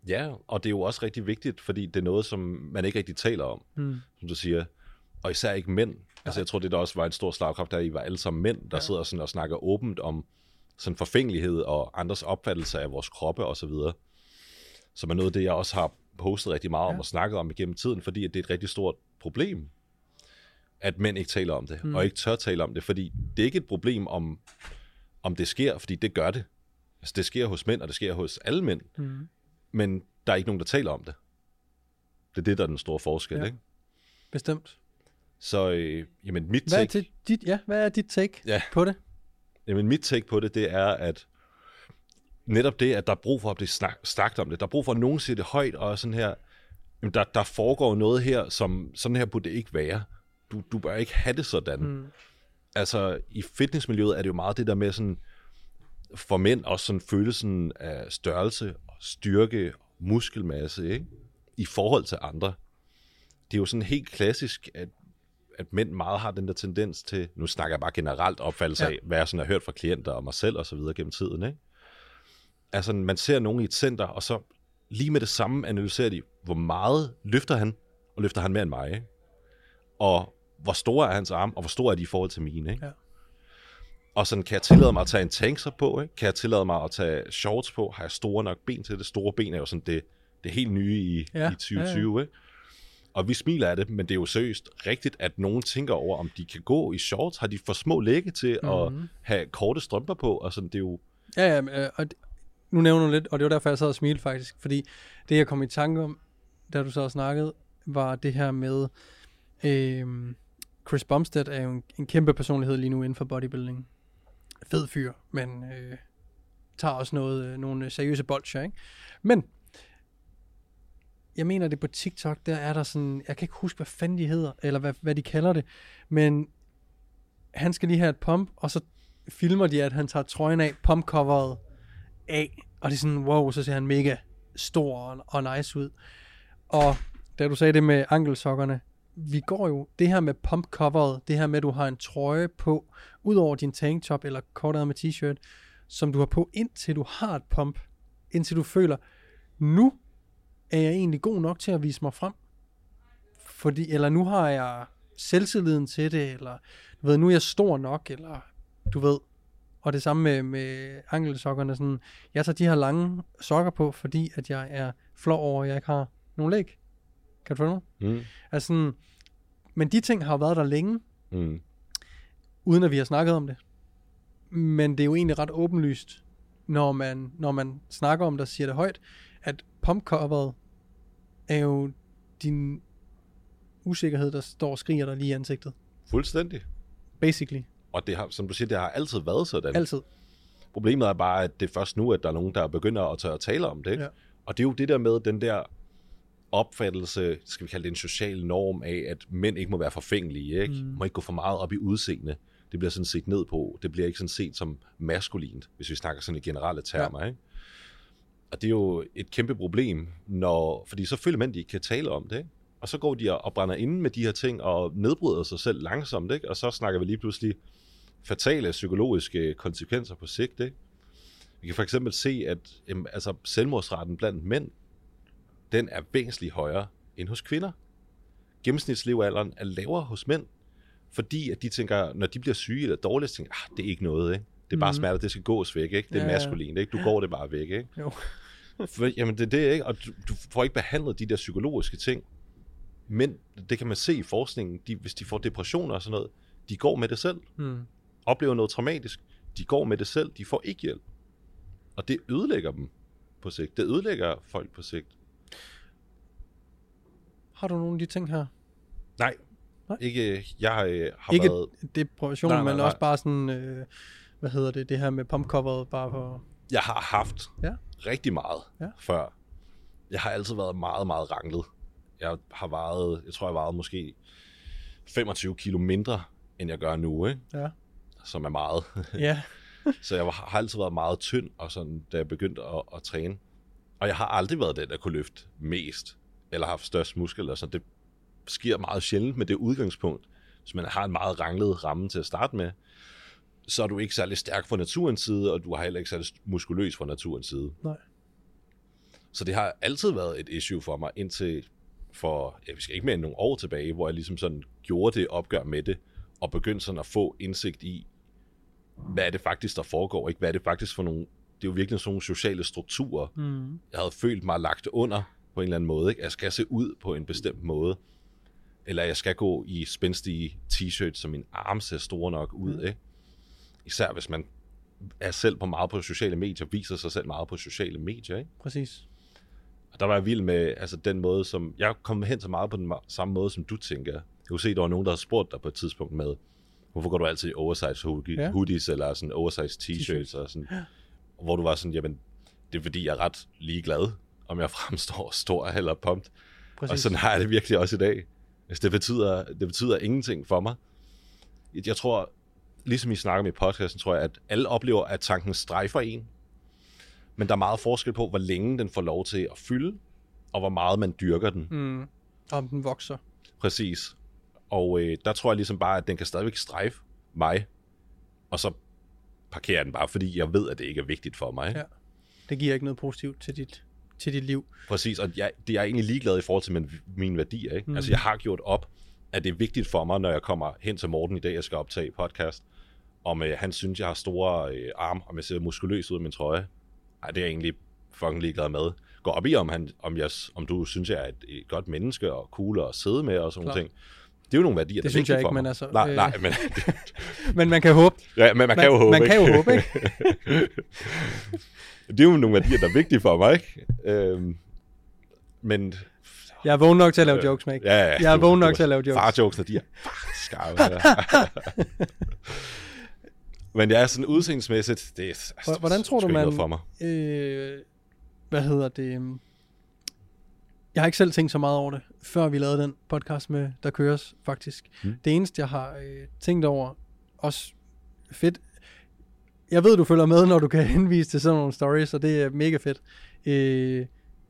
Ja, og det er jo også rigtig vigtigt, fordi det er noget, som man ikke rigtig taler om, Mm. som du siger. Og især ikke mænd. Altså jeg tror, det der også var en stor slagkraft, der I var alle sammen mænd, der Ja. ja. sidder sådan og snakker åbent om sådan forfængelighed og andres opfattelse af vores kroppe og så videre. Som er noget af det, jeg også har postet rigtig meget om Ja. og snakket om igennem tiden, fordi at det er et rigtig stort problem, at mænd ikke taler om det, Mm. og ikke tør tale om det, fordi det er ikke et problem, om, om det sker, fordi det gør det. Altså det sker hos mænd, og det sker hos alle mænd, Mm. men der er ikke nogen, der taler om det. Det er det, der er den store forskel, Ja. ikke? Bestemt. Så øh, jamen, mit Hvad er, take, til dit, ja, hvad er dit take Ja. på det? Jamen, mit take på det, det er, at netop det, at der er brug for at blive snak, snakket om det, der er brug for, at nogen siger det højt, og sådan her, jamen, der, der foregår noget her, som sådan her burde det ikke være. Du, du bør ikke have det sådan. Mm. altså i fitnessmiljøet er det jo meget det der med sådan, for mænd også sådan følelsen af størrelse, og styrke, muskelmasse, ikke? I forhold til andre. Det er jo sådan helt klassisk, at, at mænd meget har den der tendens til, nu snakker jeg bare generelt opfattelse Ja. af, hvad jeg sådan har hørt fra klienter og mig selv og så videre gennem tiden, ikke? Altså, man ser nogen i et center, og så lige med det samme analyserer de, hvor meget løfter han, og løfter han mere end mig, ikke? Og hvor store er hans arme, og hvor store er de i forhold til mine, ikke? Ja. Og sådan, kan jeg tillade mig at tage en tankser på, ikke? Kan jeg tillade mig at tage shorts på? Har jeg store nok ben til det? Store ben er jo sådan det, det helt nye i, Ja, ja, i 2020, ikke? Og vi smiler af det, men det er jo seriøst rigtigt, at nogen tænker over, om de kan gå i shorts. Har de for små lægge til mm-hmm. at Mhm. have korte strømper på? Og sådan, det er jo... Ja, ja, men, øh, og nu nævner du lidt, og det var derfor, jeg sad og smilte faktisk, fordi det, jeg kom i tanke om, da du så snakkede, var det her med, øh, Chris Bumstead er jo en, en kæmpe personlighed lige nu inden for bodybuilding. Fed fyr, men øh, tager også noget, øh, nogle seriøse bolcher, ikke? Men, jeg mener det på TikTok, der er der sådan, jeg kan ikke huske, hvad fanden de hedder, eller hvad, hvad de kalder det, men han skal lige have et pump, og så filmer de, at han tager trøjen af, pumpcoveret af, og det er sådan, wow, så ser han mega stor og, nice ud. Og da du sagde det med ankelsokkerne, vi går jo, det her med pumpcoveret, det her med, at du har en trøje på, ud over din tanktop eller kortet med t-shirt, som du har på, indtil du har et pump, indtil du føler, nu er jeg egentlig god nok til at vise mig frem. Fordi, eller nu har jeg selvtilliden til det, eller du ved, nu er jeg stor nok, eller du ved. Og det samme med, med ankelsokkerne, sådan, jeg tager de her lange sokker på, fordi at jeg er flov over, at jeg ikke har nogen læg. Kan du følge mig? Mm. Altså sådan, men de ting har været der længe, Mm. uden at vi har snakket om det. Men det er jo egentlig ret åbenlyst, når man, når man snakker om det og siger det højt, at pumpcoveret er jo din usikkerhed, der står og skriger dig lige i ansigtet. Fuldstændig. Basically. Og det har, som du siger, det har altid været sådan. Altid. Problemet er bare, at det er først nu, at der er nogen, der begynder at tør at tale om det. Ikke? Ja. Og det er jo det der med den der opfattelse, skal vi kalde det en social norm af, at mænd ikke må være forfængelige, ikke? Mm. må ikke gå for meget op i udseende. Det bliver sådan set ned på. Det bliver ikke sådan set som maskulint, hvis vi snakker sådan i generelle termer. Ja. Ikke? Og det er jo et kæmpe problem, når, fordi så føler mænd, de ikke kan tale om det. Ikke? Og så går de og brænder inde med de her ting og nedbryder sig selv langsomt. Ikke? Og så snakker vi lige pludselig fatale psykologiske konsekvenser på sigt. Ikke? Vi kan for eksempel se, at jamen, altså, selvmordsraten blandt mænd, den er væsentligt højere end hos kvinder. Gennemsnitslevealderen er lavere hos mænd, fordi at de tænker, når de bliver syge eller dårlige, så tænker ah, det er ikke noget, ikke? Det er bare Mhm. smerter, det skal gås væk, ikke? Det er Ja, maskulint, ikke? Du går det bare væk, ikke? Jo. For, jamen det er det, ikke? Og du, du får ikke behandlet de der psykologiske ting. Men det kan man se i forskningen, de, hvis de får depressioner og sådan noget, de går med det selv. Hmm. Oplever noget traumatisk, de går med det selv, de får ikke hjælp. Og det ødelægger dem på sigt. Det ødelægger folk på sigt. Har du nogle af de ting her? Nej, Nej. ikke, jeg øh, har Ikke været... depression, Nej, nej, men nej. også bare sådan, øh, hvad hedder det, det her med pumpcoveret, bare for... Jeg har haft Ja. rigtig meget Ja. før. Jeg har altid været meget, meget ranglet. Jeg har vejet, jeg tror, jeg har vejet måske 25 kilo mindre, end jeg gør nu, ikke? Ja. som er meget. Ja. Så jeg har altid været meget tynd, og sådan, da jeg begyndte at, at træne. Og jeg har aldrig været den, der kunne løfte mest, eller haft størst muskel. Så det sker meget sjældent med det udgangspunkt. Hvis man har en meget ranglet ramme til at starte med, så er du ikke særlig stærk fra naturens side, og du har heller ikke særlig muskuløs fra naturens side. Nej. Så det har altid været et issue for mig, indtil for, ja, vi skal ikke mere end nogle år tilbage, hvor jeg ligesom sådan gjorde det opgør med det, og begyndte sådan at få indsigt i, hvad er det faktisk, der foregår, ikke? Hvad er det faktisk for nogle, det er jo virkelig sådan nogle sociale strukturer, Mm. jeg havde følt mig lagt under på en eller anden måde, ikke? Jeg skal se ud på en bestemt måde, eller jeg skal gå i spændstige t-shirts, så min arme ser store nok ud, Mm. ikke? Især hvis man er selv på meget på sociale medier, viser sig selv meget på sociale medier, ikke? Præcis. Og der var jeg vild med altså, den måde, som... Jeg kom hen til meget på den samme måde, som du tænker. Jeg kunne se, der var nogen, der havde spurgt dig på et tidspunkt med, hvorfor går du altid i oversize hoodie, Ja. ja. hoodies eller sådan oversize t-shirts og sådan. Og hvor du var sådan, jamen, det er fordi, jeg er ret ligeglad, om jeg fremstår stor eller pumped. Præcis. Og sådan har jeg det virkelig også i dag. Altså, det, betyder, det betyder ingenting for mig. Jeg tror, ligesom I snakker om i podcasten, tror jeg, at alle oplever, at tanken strejfer en. Men der er meget forskel på, hvor længe den får lov til at fylde, og hvor meget man dyrker den. Mm. Om den vokser. Præcis. Og øh, der tror jeg ligesom bare, at den kan stadigvæk strejfe mig, og så parkerer den bare, fordi jeg ved, at det ikke er vigtigt for mig. Ja. Det giver ikke noget positivt til dit, til dit liv. Præcis, og jeg, det er jeg egentlig ligeglad i forhold til min, mine værdier. Ikke? Mm. Altså, jeg har gjort op, at det er vigtigt for mig, når jeg kommer hen til Morten i dag, jeg skal optage podcast, om øh, han synes, jeg har store øh, arme, om jeg ser muskuløs ud af min trøje. Ej, det er jeg egentlig fucking ligeglad med. Gå op i, om, han, om, jeg, om du synes, jeg er et, et godt menneske, og cool at sidde med, og sådan nogle Klart. ting. Det er jo nogle værdier, Det der er synes jeg ikke, for men altså, Nej, øh, nej, men, Men man kan håbe. ja, men man, kan jo håbe, man ikke? kan jo håbe, ikke? det er jo nogle værdier, der er vigtige for mig, ikke? Øhm, men Jeg er vågen nok til at lave jokes, Mike. Ja, ja, Jeg er du- vågen du- nok til at lave jokes. Far-jokesene, de er skarpe. Men jeg er sådan udseendsmæssigt, det er altså, Hvordan tror du, man- for mig. øh, hvad hedder det? Jeg har ikke selv tænkt så meget over det, før vi lavede den podcast med Der Køres, faktisk. Mm. Det eneste, jeg har øh, tænkt over, også fedt, jeg ved, du følger med, når du kan henvise til sådan nogle stories, og det er mega fedt. Øh,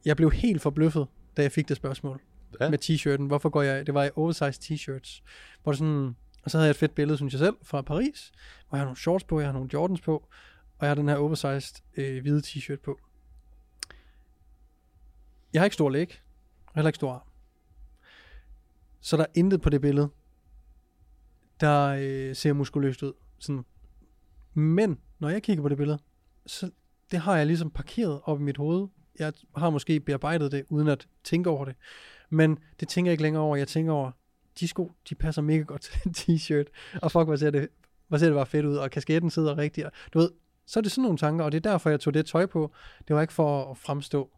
jeg blev helt forbløffet, da jeg fik det spørgsmål Ja. med t-shirten. Hvorfor går jeg, det var i oversized t-shirts, hvor sådan, og så havde jeg et fedt billede, synes jeg selv, fra Paris, hvor jeg har nogle shorts på, jeg har nogle Jordans på, og jeg har den her oversized øh, hvide t-shirt på. Jeg har ikke stor læg, heller ikke stor arm. Så der er intet på det billede, der øh, ser muskuløst ud. Sådan. Men når jeg kigger på det billede, så det har jeg ligesom parkeret op i mit hoved. Jeg har måske bearbejdet det, uden at tænke over det. Men det tænker jeg ikke længere over. Jeg tænker over, de sko, de passer mega godt til den t-shirt. Og fuck, hvor ser det, hvor ser det bare fedt ud. Og kasketten sidder rigtigt. Du ved, så er det sådan nogle tanker, og det er derfor, jeg tog det tøj på. Det var ikke for at fremstå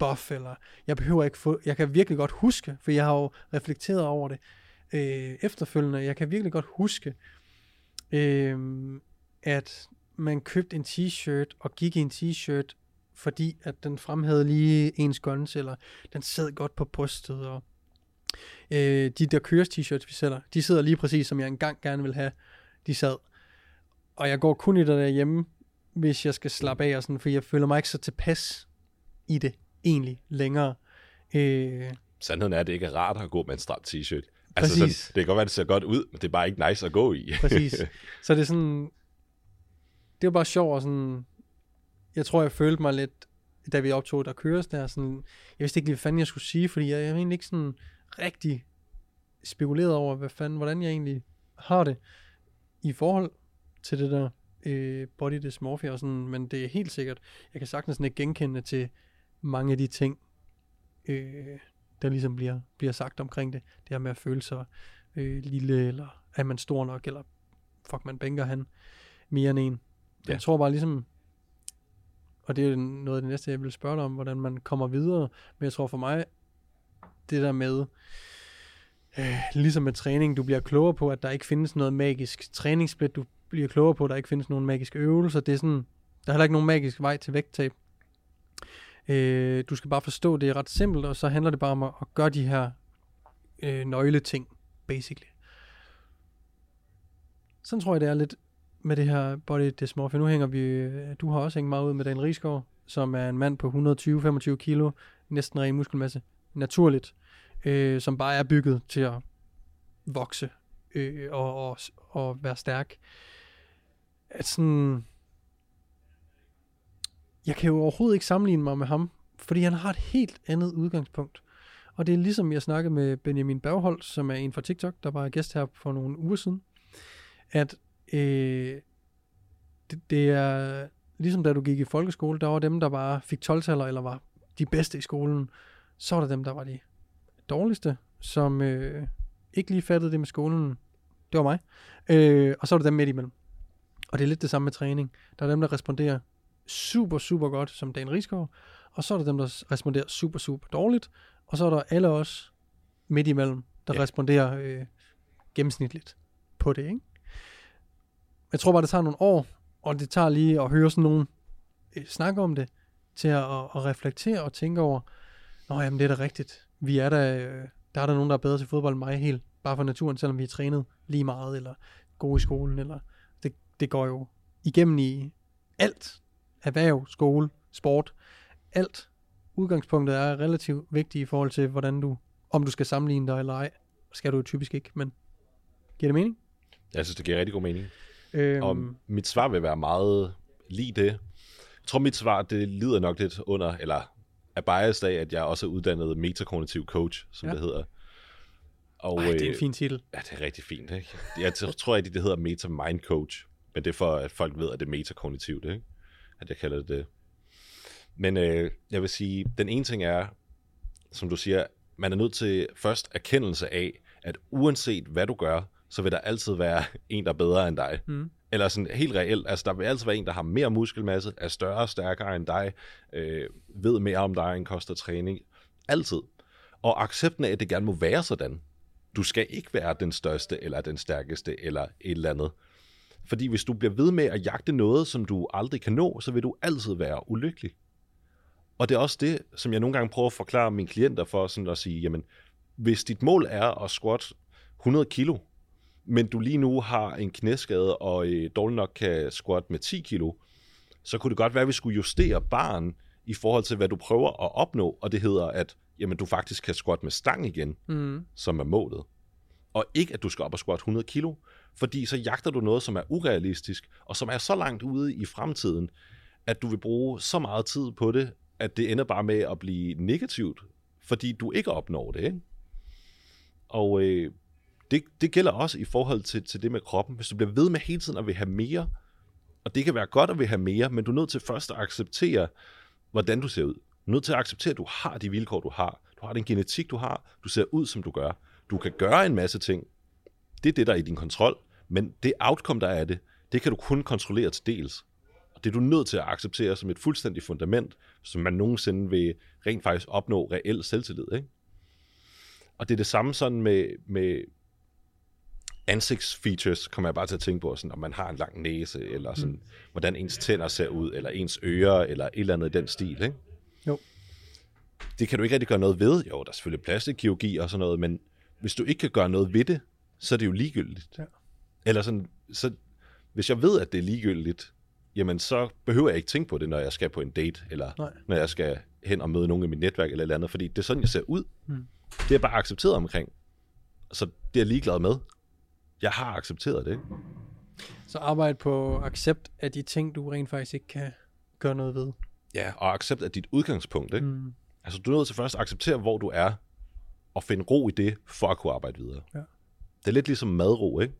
buff, eller jeg behøver ikke få, jeg kan virkelig godt huske, for jeg har jo reflekteret over det øh, efterfølgende, jeg kan virkelig godt huske, øh, at man købte en t-shirt, og gik i en t-shirt, fordi at den fremhævede lige ens guns, eller den sad godt på brystet, og øh, de der køres t-shirts, vi sælger, de sidder lige præcis, som jeg engang gerne vil have, de sad. Og jeg går kun i det derhjemme, hvis jeg skal slappe af, og sådan, for jeg føler mig ikke så tilpas i det, egentlig, længere. Øh, Sandheden er, at det ikke er rart at gå med en stram t-shirt. Altså, sådan, det kan godt være, at det ser godt ud, men det er bare ikke nice at gå i. Præcis. Så det er sådan, det var bare sjovt, og sådan, jeg tror, jeg følte mig lidt, da vi optog der køres der, sådan, jeg vidste ikke lige, hvad fanden jeg skulle sige, fordi jeg, jeg egentlig ikke sådan rigtig spekuleret over, hvad fanden, hvordan jeg egentlig har det i forhold til det der øh, body dysmorphia og sådan, men det er helt sikkert, jeg kan sagtens sådan ikke genkende til mange af de ting, øh, der ligesom bliver, bliver sagt omkring det. Det her med at føle sig øh, lille, eller er man stor nok, eller fuck, man bænker han mere end en. Ja. Jeg tror bare ligesom, og det er noget af det næste, jeg vil spørge dig om, hvordan man kommer videre, men jeg tror for mig, det der med, øh, ligesom med træning, du bliver klogere på, at der ikke findes noget magisk træningssplit, du bliver klogere på, at der ikke findes nogen magiske øvelser, det er sådan, der er heller ikke nogen magisk vej til vægttab. Øh, du skal bare forstå, det er ret simpelt, og så handler det bare om at, at gøre de her øh, nøgleting, basically. Sådan tror jeg, det er lidt med det her body dysmorphia. Nu hænger vi, øh, du har også hængt meget ud med Dan Rigsgaard, som er en mand på 120-25 kilo, næsten ren muskelmasse, naturligt, øh, som bare er bygget til at vokse øh, og, og, og være stærk. At sådan, jeg kan jo overhovedet ikke sammenligne mig med ham, fordi han har et helt andet udgangspunkt. Og det er ligesom jeg snakkede med Benjamin Bergholt, som er en fra TikTok, der var gæst her for nogle uger siden, at øh, det, det er ligesom da du gik i folkeskole, der var dem, der bare fik 12 eller var de bedste i skolen. Så var der dem, der var de dårligste, som øh, ikke lige fattede det med skolen. Det var mig. Øh, og så var der dem midt imellem. Og det er lidt det samme med træning. Der er dem, der responderer super, super godt, som Dan Rigsgaard. Og så er der dem, der responderer super, super dårligt. Og så er der alle os midt imellem, der Ja. responderer øh, gennemsnitligt på det, ikke? Jeg tror bare, det tager nogle år, og det tager lige at høre sådan nogen øh, snakke om det, til at, at, reflektere og tænke over, Nå jamen, det er da rigtigt. Vi er der, øh, der er der nogen, der er bedre til fodbold end mig helt, bare for naturen, selvom vi er trænet lige meget, eller gode i skolen, eller det, det går jo igennem i alt. Erhverv, skole, sport, alt. Udgangspunktet er relativt vigtigt i forhold til, hvordan du, om du skal sammenligne dig eller ej. Skal du jo typisk ikke, men giver det mening? Jeg synes, det giver rigtig god mening. Øhm, Og mit svar vil være meget lige det. Jeg tror, mit svar, det lider nok lidt under, eller er biased af, at jeg også er uddannet metakognitiv coach, som Ja. det hedder. Og, Ej, det er en øh, fin titel. Ja, det er rigtig fint, ikke? Jeg tror ikke, det hedder Meta Mind Coach, men det er for, at folk ved, at det er metakognitivt, ikke? At jeg kalder det det. Men øh, jeg vil sige, den ene ting er, som du siger, man er nødt til først erkendelse af, at uanset hvad du gør, så vil der altid være en, der er bedre end dig. Mm. Eller sådan helt reelt, altså der vil altid være en, der har mere muskelmasse, er større og stærkere end dig, øh, ved mere om dig end koster træning. Altid. Og accepten af, at det gerne må være sådan. Du skal ikke være den største, eller den stærkeste, eller et eller andet. Fordi hvis du bliver ved med at jagte noget, som du aldrig kan nå, så vil du altid være ulykkelig. Og det er også det, som jeg nogle gange prøver at forklare mine klienter for, sådan at sige, jamen, hvis dit mål er at squat 100 kilo, men du lige nu har en knæskade, og øh, dårligt nok kan squat med 10 kilo, så kunne det godt være, at vi skulle justere barn i forhold til, hvad du prøver at opnå, og det hedder, at jamen, du faktisk kan squat med stang igen, Mm. som er målet. Og ikke, at du skal op og squat 100 kilo, fordi så jagter du noget, som er urealistisk, og som er så langt ude i fremtiden, at du vil bruge så meget tid på det, at det ender bare med at blive negativt, fordi du ikke opnår det. Ikke? Og øh, det, det gælder også i forhold til, til det med kroppen. Hvis du bliver ved med hele tiden at vil have mere, og det kan være godt at vil have mere, men du er nødt til først at acceptere, hvordan du ser ud. Du er nødt til at acceptere, at du har de vilkår, du har. Du har den genetik, du har. Du ser ud, som du gør. Du kan gøre en masse ting. Det er det, der er i din kontrol. Men det outcome, der er af det, det kan du kun kontrollere til dels. Og det er du nødt til at acceptere som et fuldstændigt fundament, som man nogensinde vil rent faktisk opnå reel selvtillid. Ikke? Og det er det samme sådan med, med ansigtsfeatures, kommer jeg bare til at tænke på, sådan, om man har en lang næse, eller sådan, mm. hvordan ens tænder ser ud, eller ens ører, eller et eller andet i den stil. Ikke? Jo. Det kan du ikke rigtig gøre noget ved. Jo, der er selvfølgelig plastikkirurgi og sådan noget, men hvis du ikke kan gøre noget ved det, så er det jo ligegyldigt. Ja. Eller sådan, så hvis jeg ved, at det er ligegyldigt, jamen så behøver jeg ikke tænke på det, når jeg skal på en date, eller Nej. når jeg skal hen og møde nogen i mit netværk eller et eller andet, fordi det er sådan, jeg ser ud. Mm. Det er jeg bare accepteret omkring. Så det er jeg ligeglad med. Jeg har accepteret det. Ikke? Så arbejde på accept af de ting, du rent faktisk ikke kan gøre noget ved. Ja, og accept af dit udgangspunkt. Ikke? Mm. Altså, du er nødt til først at acceptere, hvor du er, og finde ro i det, for at kunne arbejde videre. Ja. Det er lidt ligesom madro, ikke?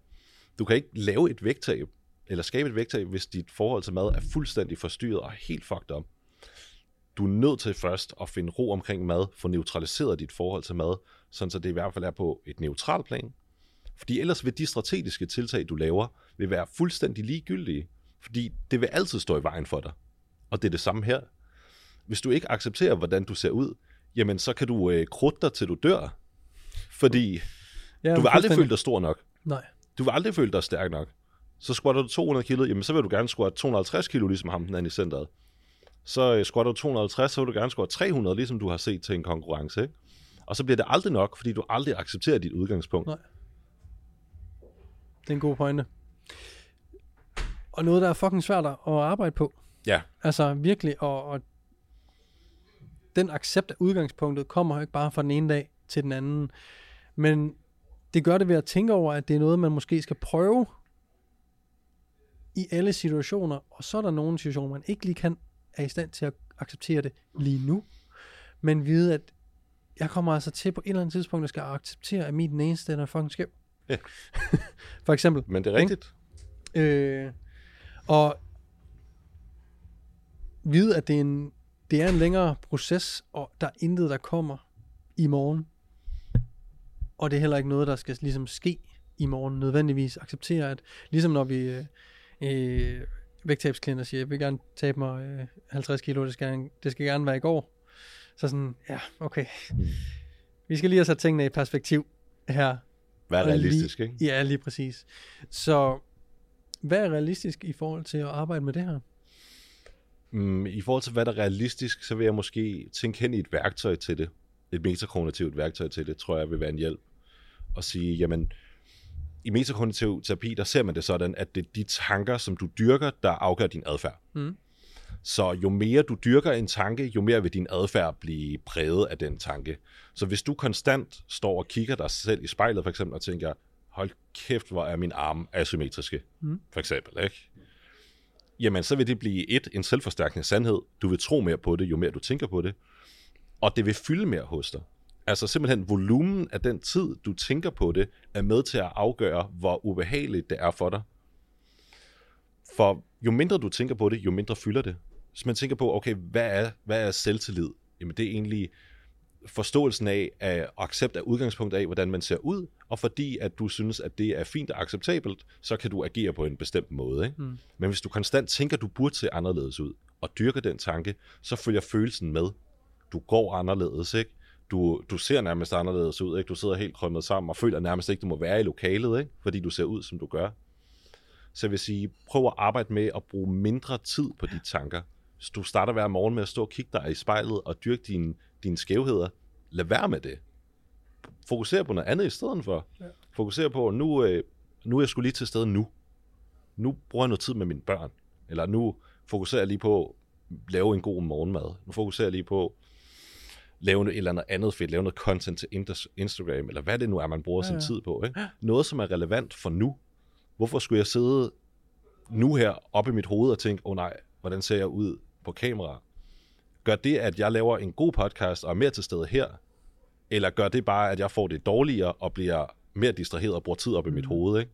Du kan ikke lave et vægttab, eller skabe et vægttab, hvis dit forhold til mad er fuldstændig forstyrret og helt fucked up. Du er nødt til først at finde ro omkring mad, få neutraliseret dit forhold til mad, sådan så det i hvert fald er på et neutralt plan. Fordi ellers vil de strategiske tiltag, du laver, vil være fuldstændig ligegyldige. Fordi det vil altid stå i vejen for dig. Og det er det samme her. Hvis du ikke accepterer, hvordan du ser ud, jamen så kan du øh, krudte dig, til du dør. Fordi Ja, du vil aldrig føle dig stor nok. Nej. Du vil aldrig føle dig stærk nok. Så squatter du 200 kilo, jamen så vil du gerne squatte 250 kilo, ligesom ham den anden i centret. Så øh, squatter du 250, så vil du gerne squatte 300, ligesom du har set til en konkurrence. Ikke? Og så bliver det aldrig nok, fordi du aldrig accepterer dit udgangspunkt. Nej. Det er en god pointe. Og noget, der er fucking svært at arbejde på. Ja, Altså virkelig, og, og den accept af udgangspunktet kommer jo ikke bare fra den ene dag til den anden. Men det gør det ved at tænke over, at det er noget, man måske skal prøve i alle situationer, og så er der nogle situationer, man ikke lige kan, er i stand til at acceptere det lige nu, men vide, at jeg kommer altså til på et eller andet tidspunkt, at skal acceptere, at mit den er fucking skæv. Ja. For eksempel. men det er rigtigt. Øh, og vide, at det er, en, det er en længere proces, og der er intet, der kommer i morgen. Og det er heller ikke noget, der skal ligesom ske i morgen nødvendigvis. Acceptere, at ligesom når vi øh, øh, vægttabsklienter siger, jeg vil gerne tabe mig øh, 50 kilo, det skal, det skal gerne være i går. Så sådan, ja, okay. Vi skal lige have sat tingene i perspektiv her. Vær Og realistisk, lige, ikke? Ja, lige præcis. Så hvad er realistisk i forhold til at arbejde med det her? Mm, I forhold til, hvad der er realistisk, så vil jeg måske tænke hen i et værktøj til det. Et metakognitivt værktøj til det, tror jeg vil være en hjælp. Og sige, jamen, i metakognitiv terapi, der ser man det sådan, at det er de tanker, som du dyrker, der afgør din adfærd. Mm. Så jo mere du dyrker en tanke, jo mere vil din adfærd blive præget af den tanke. Så hvis du konstant står og kigger dig selv i spejlet for eksempel og tænker, hold kæft, hvor er min arm asymmetriske, Mm. for eksempel, ikke? Jamen, så vil det blive et, en selvforstærkende sandhed. Du vil tro mere på det, jo mere du tænker på det. Og det vil fylde mere hos dig. Altså simpelthen volumen af den tid, du tænker på det, er med til at afgøre, hvor ubehageligt det er for dig. For jo mindre du tænker på det, jo mindre fylder det. Så man tænker på, okay, hvad er, hvad er selvtillid? Jamen det er egentlig forståelsen af, af og accept af udgangspunkt af, hvordan man ser ud, og fordi at du synes, at det er fint og acceptabelt, så kan du agere på en bestemt måde. Ikke? Mm. Men hvis du konstant tænker, at du burde se anderledes ud, og dyrker den tanke, så følger følelsen med. Du går anderledes, ikke? Du, du ser nærmest anderledes ud, ikke? Du sidder helt krømmet sammen og føler nærmest ikke, du må være i lokalet, ikke? Fordi du ser ud, som du gør. Så jeg vil sige, prøv at arbejde med at bruge mindre tid på de tanker, Hvis du starter hver morgen med at stå og kigge dig i spejlet og dyrke dine, dine skævheder, lad være med det. Fokuser på noget andet i stedet for. Ja. Fokuser på, nu, øh, nu er jeg skulle lige til stede nu. Nu bruger jeg noget tid med mine børn. Eller nu fokuserer jeg lige på at lave en god morgenmad. Nu fokuserer jeg lige på lave et eller andet andet fedt, lave noget content til Instagram, eller hvad det nu er, man bruger ja, ja. sin tid på. Ikke? Noget, som er relevant for nu. Hvorfor skulle jeg sidde nu her op i mit hoved og tænke, åh oh, nej, hvordan ser jeg ud på kamera? Gør det, at jeg laver en god podcast og er mere til stede her? Eller gør det bare, at jeg får det dårligere og bliver mere distraheret og bruger tid op i mit mm. hoved? Ikke?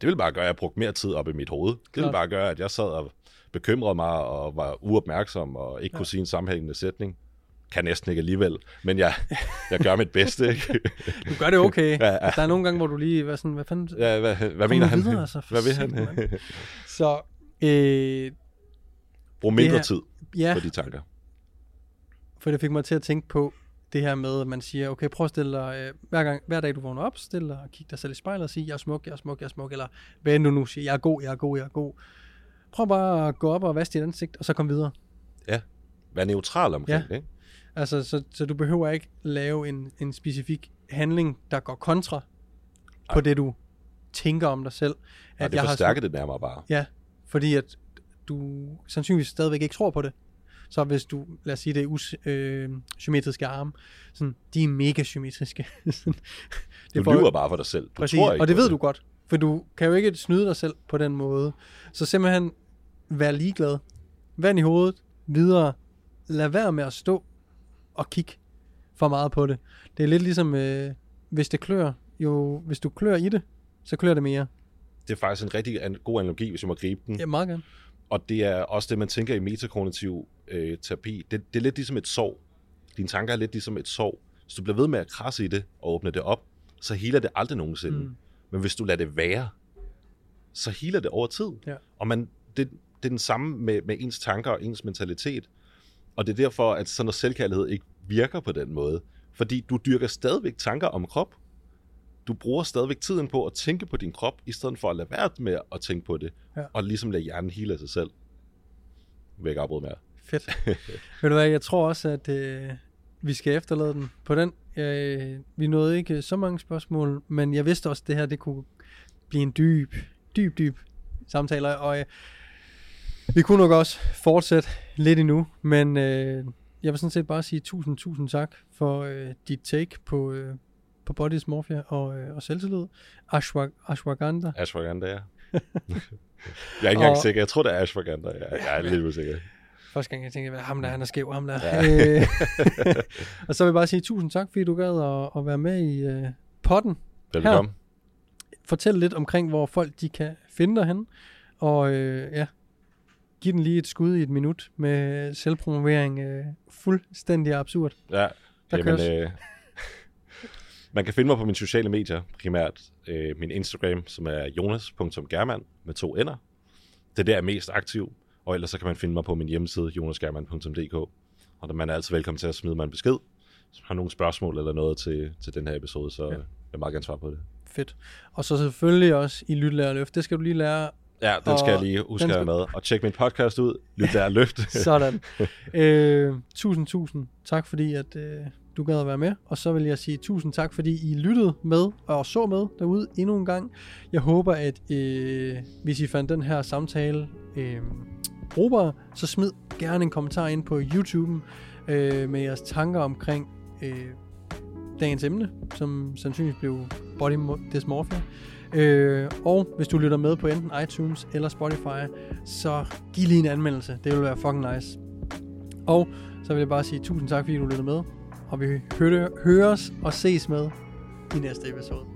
Det vil bare gøre, at jeg brugte mere tid op i mit hoved. Det Klart. vil bare gøre, at jeg sad og bekymrede mig og var uopmærksom og ikke ja. kunne sige en sammenhængende sætning kan næsten ikke alligevel, men jeg, jeg gør mit bedste. Ikke? du gør det okay. Ja, ja. Der er nogle gange, hvor du lige, hvad, sådan, hvad fanden? Ja, hvad, hvad mener han? Videre, altså, hvad vil han? så, øh, Brug mindre her, tid ja, på de tanker. For det fik mig til at tænke på det her med, at man siger, okay, prøv at stille dig, øh, hver, gang, hver dag du vågner op, stille dig og kig dig selv i spejlet og sige, jeg er smuk, jeg er smuk, jeg er smuk, eller hvad du nu siger, jeg er god, jeg er god, jeg er god. Prøv bare at gå op og vaske dit ansigt, og så kom videre. Ja, vær neutral omkring ja. det, ikke? Altså, så, så du behøver ikke lave en, en specifik handling, der går kontra Ej. på det, du tænker om dig selv. At det jeg forstærker har, det nærmere bare. Ja, fordi at du sandsynligvis stadigvæk ikke tror på det. Så hvis du, lad os sige det, usymmetriske øh, arme, sådan, de er mega symmetriske. det du for, lyver bare for dig selv. Du præcis, tror ikke og det ved det. du godt. For du kan jo ikke snyde dig selv på den måde. Så simpelthen vær ligeglad. Vand i hovedet, videre. Lad være med at stå at kigge for meget på det. Det er lidt ligesom, øh, hvis det klør, jo, hvis du klør i det, så klør det mere. Det er faktisk en rigtig an- god analogi, hvis jeg må gribe den. Ja, meget gerne. Og det er også det, man tænker i metakognitiv øh, terapi. Det, det er lidt ligesom et sår. Dine tanker er lidt ligesom et sår. Hvis du bliver ved med at krasse i det og åbne det op, så healer det aldrig nogensinde. Mm. Men hvis du lader det være, så healer det over tid. Ja. Og man, det, det er den samme med, med ens tanker og ens mentalitet. Og det er derfor, at sådan noget selvkærlighed ikke virker på den måde. Fordi du dyrker stadigvæk tanker om krop. Du bruger stadigvæk tiden på at tænke på din krop, i stedet for at lade være med at tænke på det. Ja. Og ligesom lade hjernen hele af sig selv. Jeg vil ikke afbryde mere. Fedt. Ved du hvad, jeg tror også, at øh, vi skal efterlade den på den. Øh, vi nåede ikke så mange spørgsmål, men jeg vidste også, at det her det kunne blive en dyb, dyb, dyb samtale. Og øh, vi kunne nok også fortsætte lidt endnu, men øh, jeg vil sådan set bare sige tusind, tusind tak for øh, dit take på, øh, på body dysmorphia og, øh, og selvtillid. Ashwag, ashwagandha. Ashwagandha, ja. jeg er ikke engang og, sikker. Jeg tror, det er ashwagandha. Jeg, jeg er lidt usikker. Første gang jeg tænkte, ham der, han er skæv, ham der. Ja. Øh, og så vil jeg bare sige tusind tak, fordi du gad at, at være med i øh, potten. Velkommen. Her. Fortæl lidt omkring, hvor folk de kan finde dig hen. Og øh, ja, giv den lige et skud i et minut med selvpromovering. Øh, fuldstændig absurd. Ja, Der jamen, øh, man kan finde mig på mine sociale medier, primært øh, min Instagram, som er jonas.german med to ender. Det er der, jeg er mest aktiv. Og ellers så kan man finde mig på min hjemmeside, jonasgerman.dk. Og der man er altid velkommen til at smide mig en besked. Hvis man har nogle spørgsmål eller noget til, til den her episode, så ja. jeg vil meget gerne svare på det. Fedt. Og så selvfølgelig også i Lytlærer Løft. Det skal du lige lære Ja, den skal jeg lige huske skal... med. Og tjek min podcast ud. Lyt der løft. Sådan. Øh, tusind, tusind tak, fordi at, øh, du gad at være med. Og så vil jeg sige tusind tak, fordi I lyttede med og så med derude endnu en gang. Jeg håber, at øh, hvis I fandt den her samtale øh, brugbar, så smid gerne en kommentar ind på YouTube'en øh, med jeres tanker omkring øh, dagens emne, som sandsynligvis blev body dysmorphia. Øh, og hvis du lytter med på enten iTunes eller Spotify, så giv lige en anmeldelse. Det vil være fucking nice. Og så vil jeg bare sige tusind tak, fordi du lytter med. Og vi hører, høres og ses med i næste episode.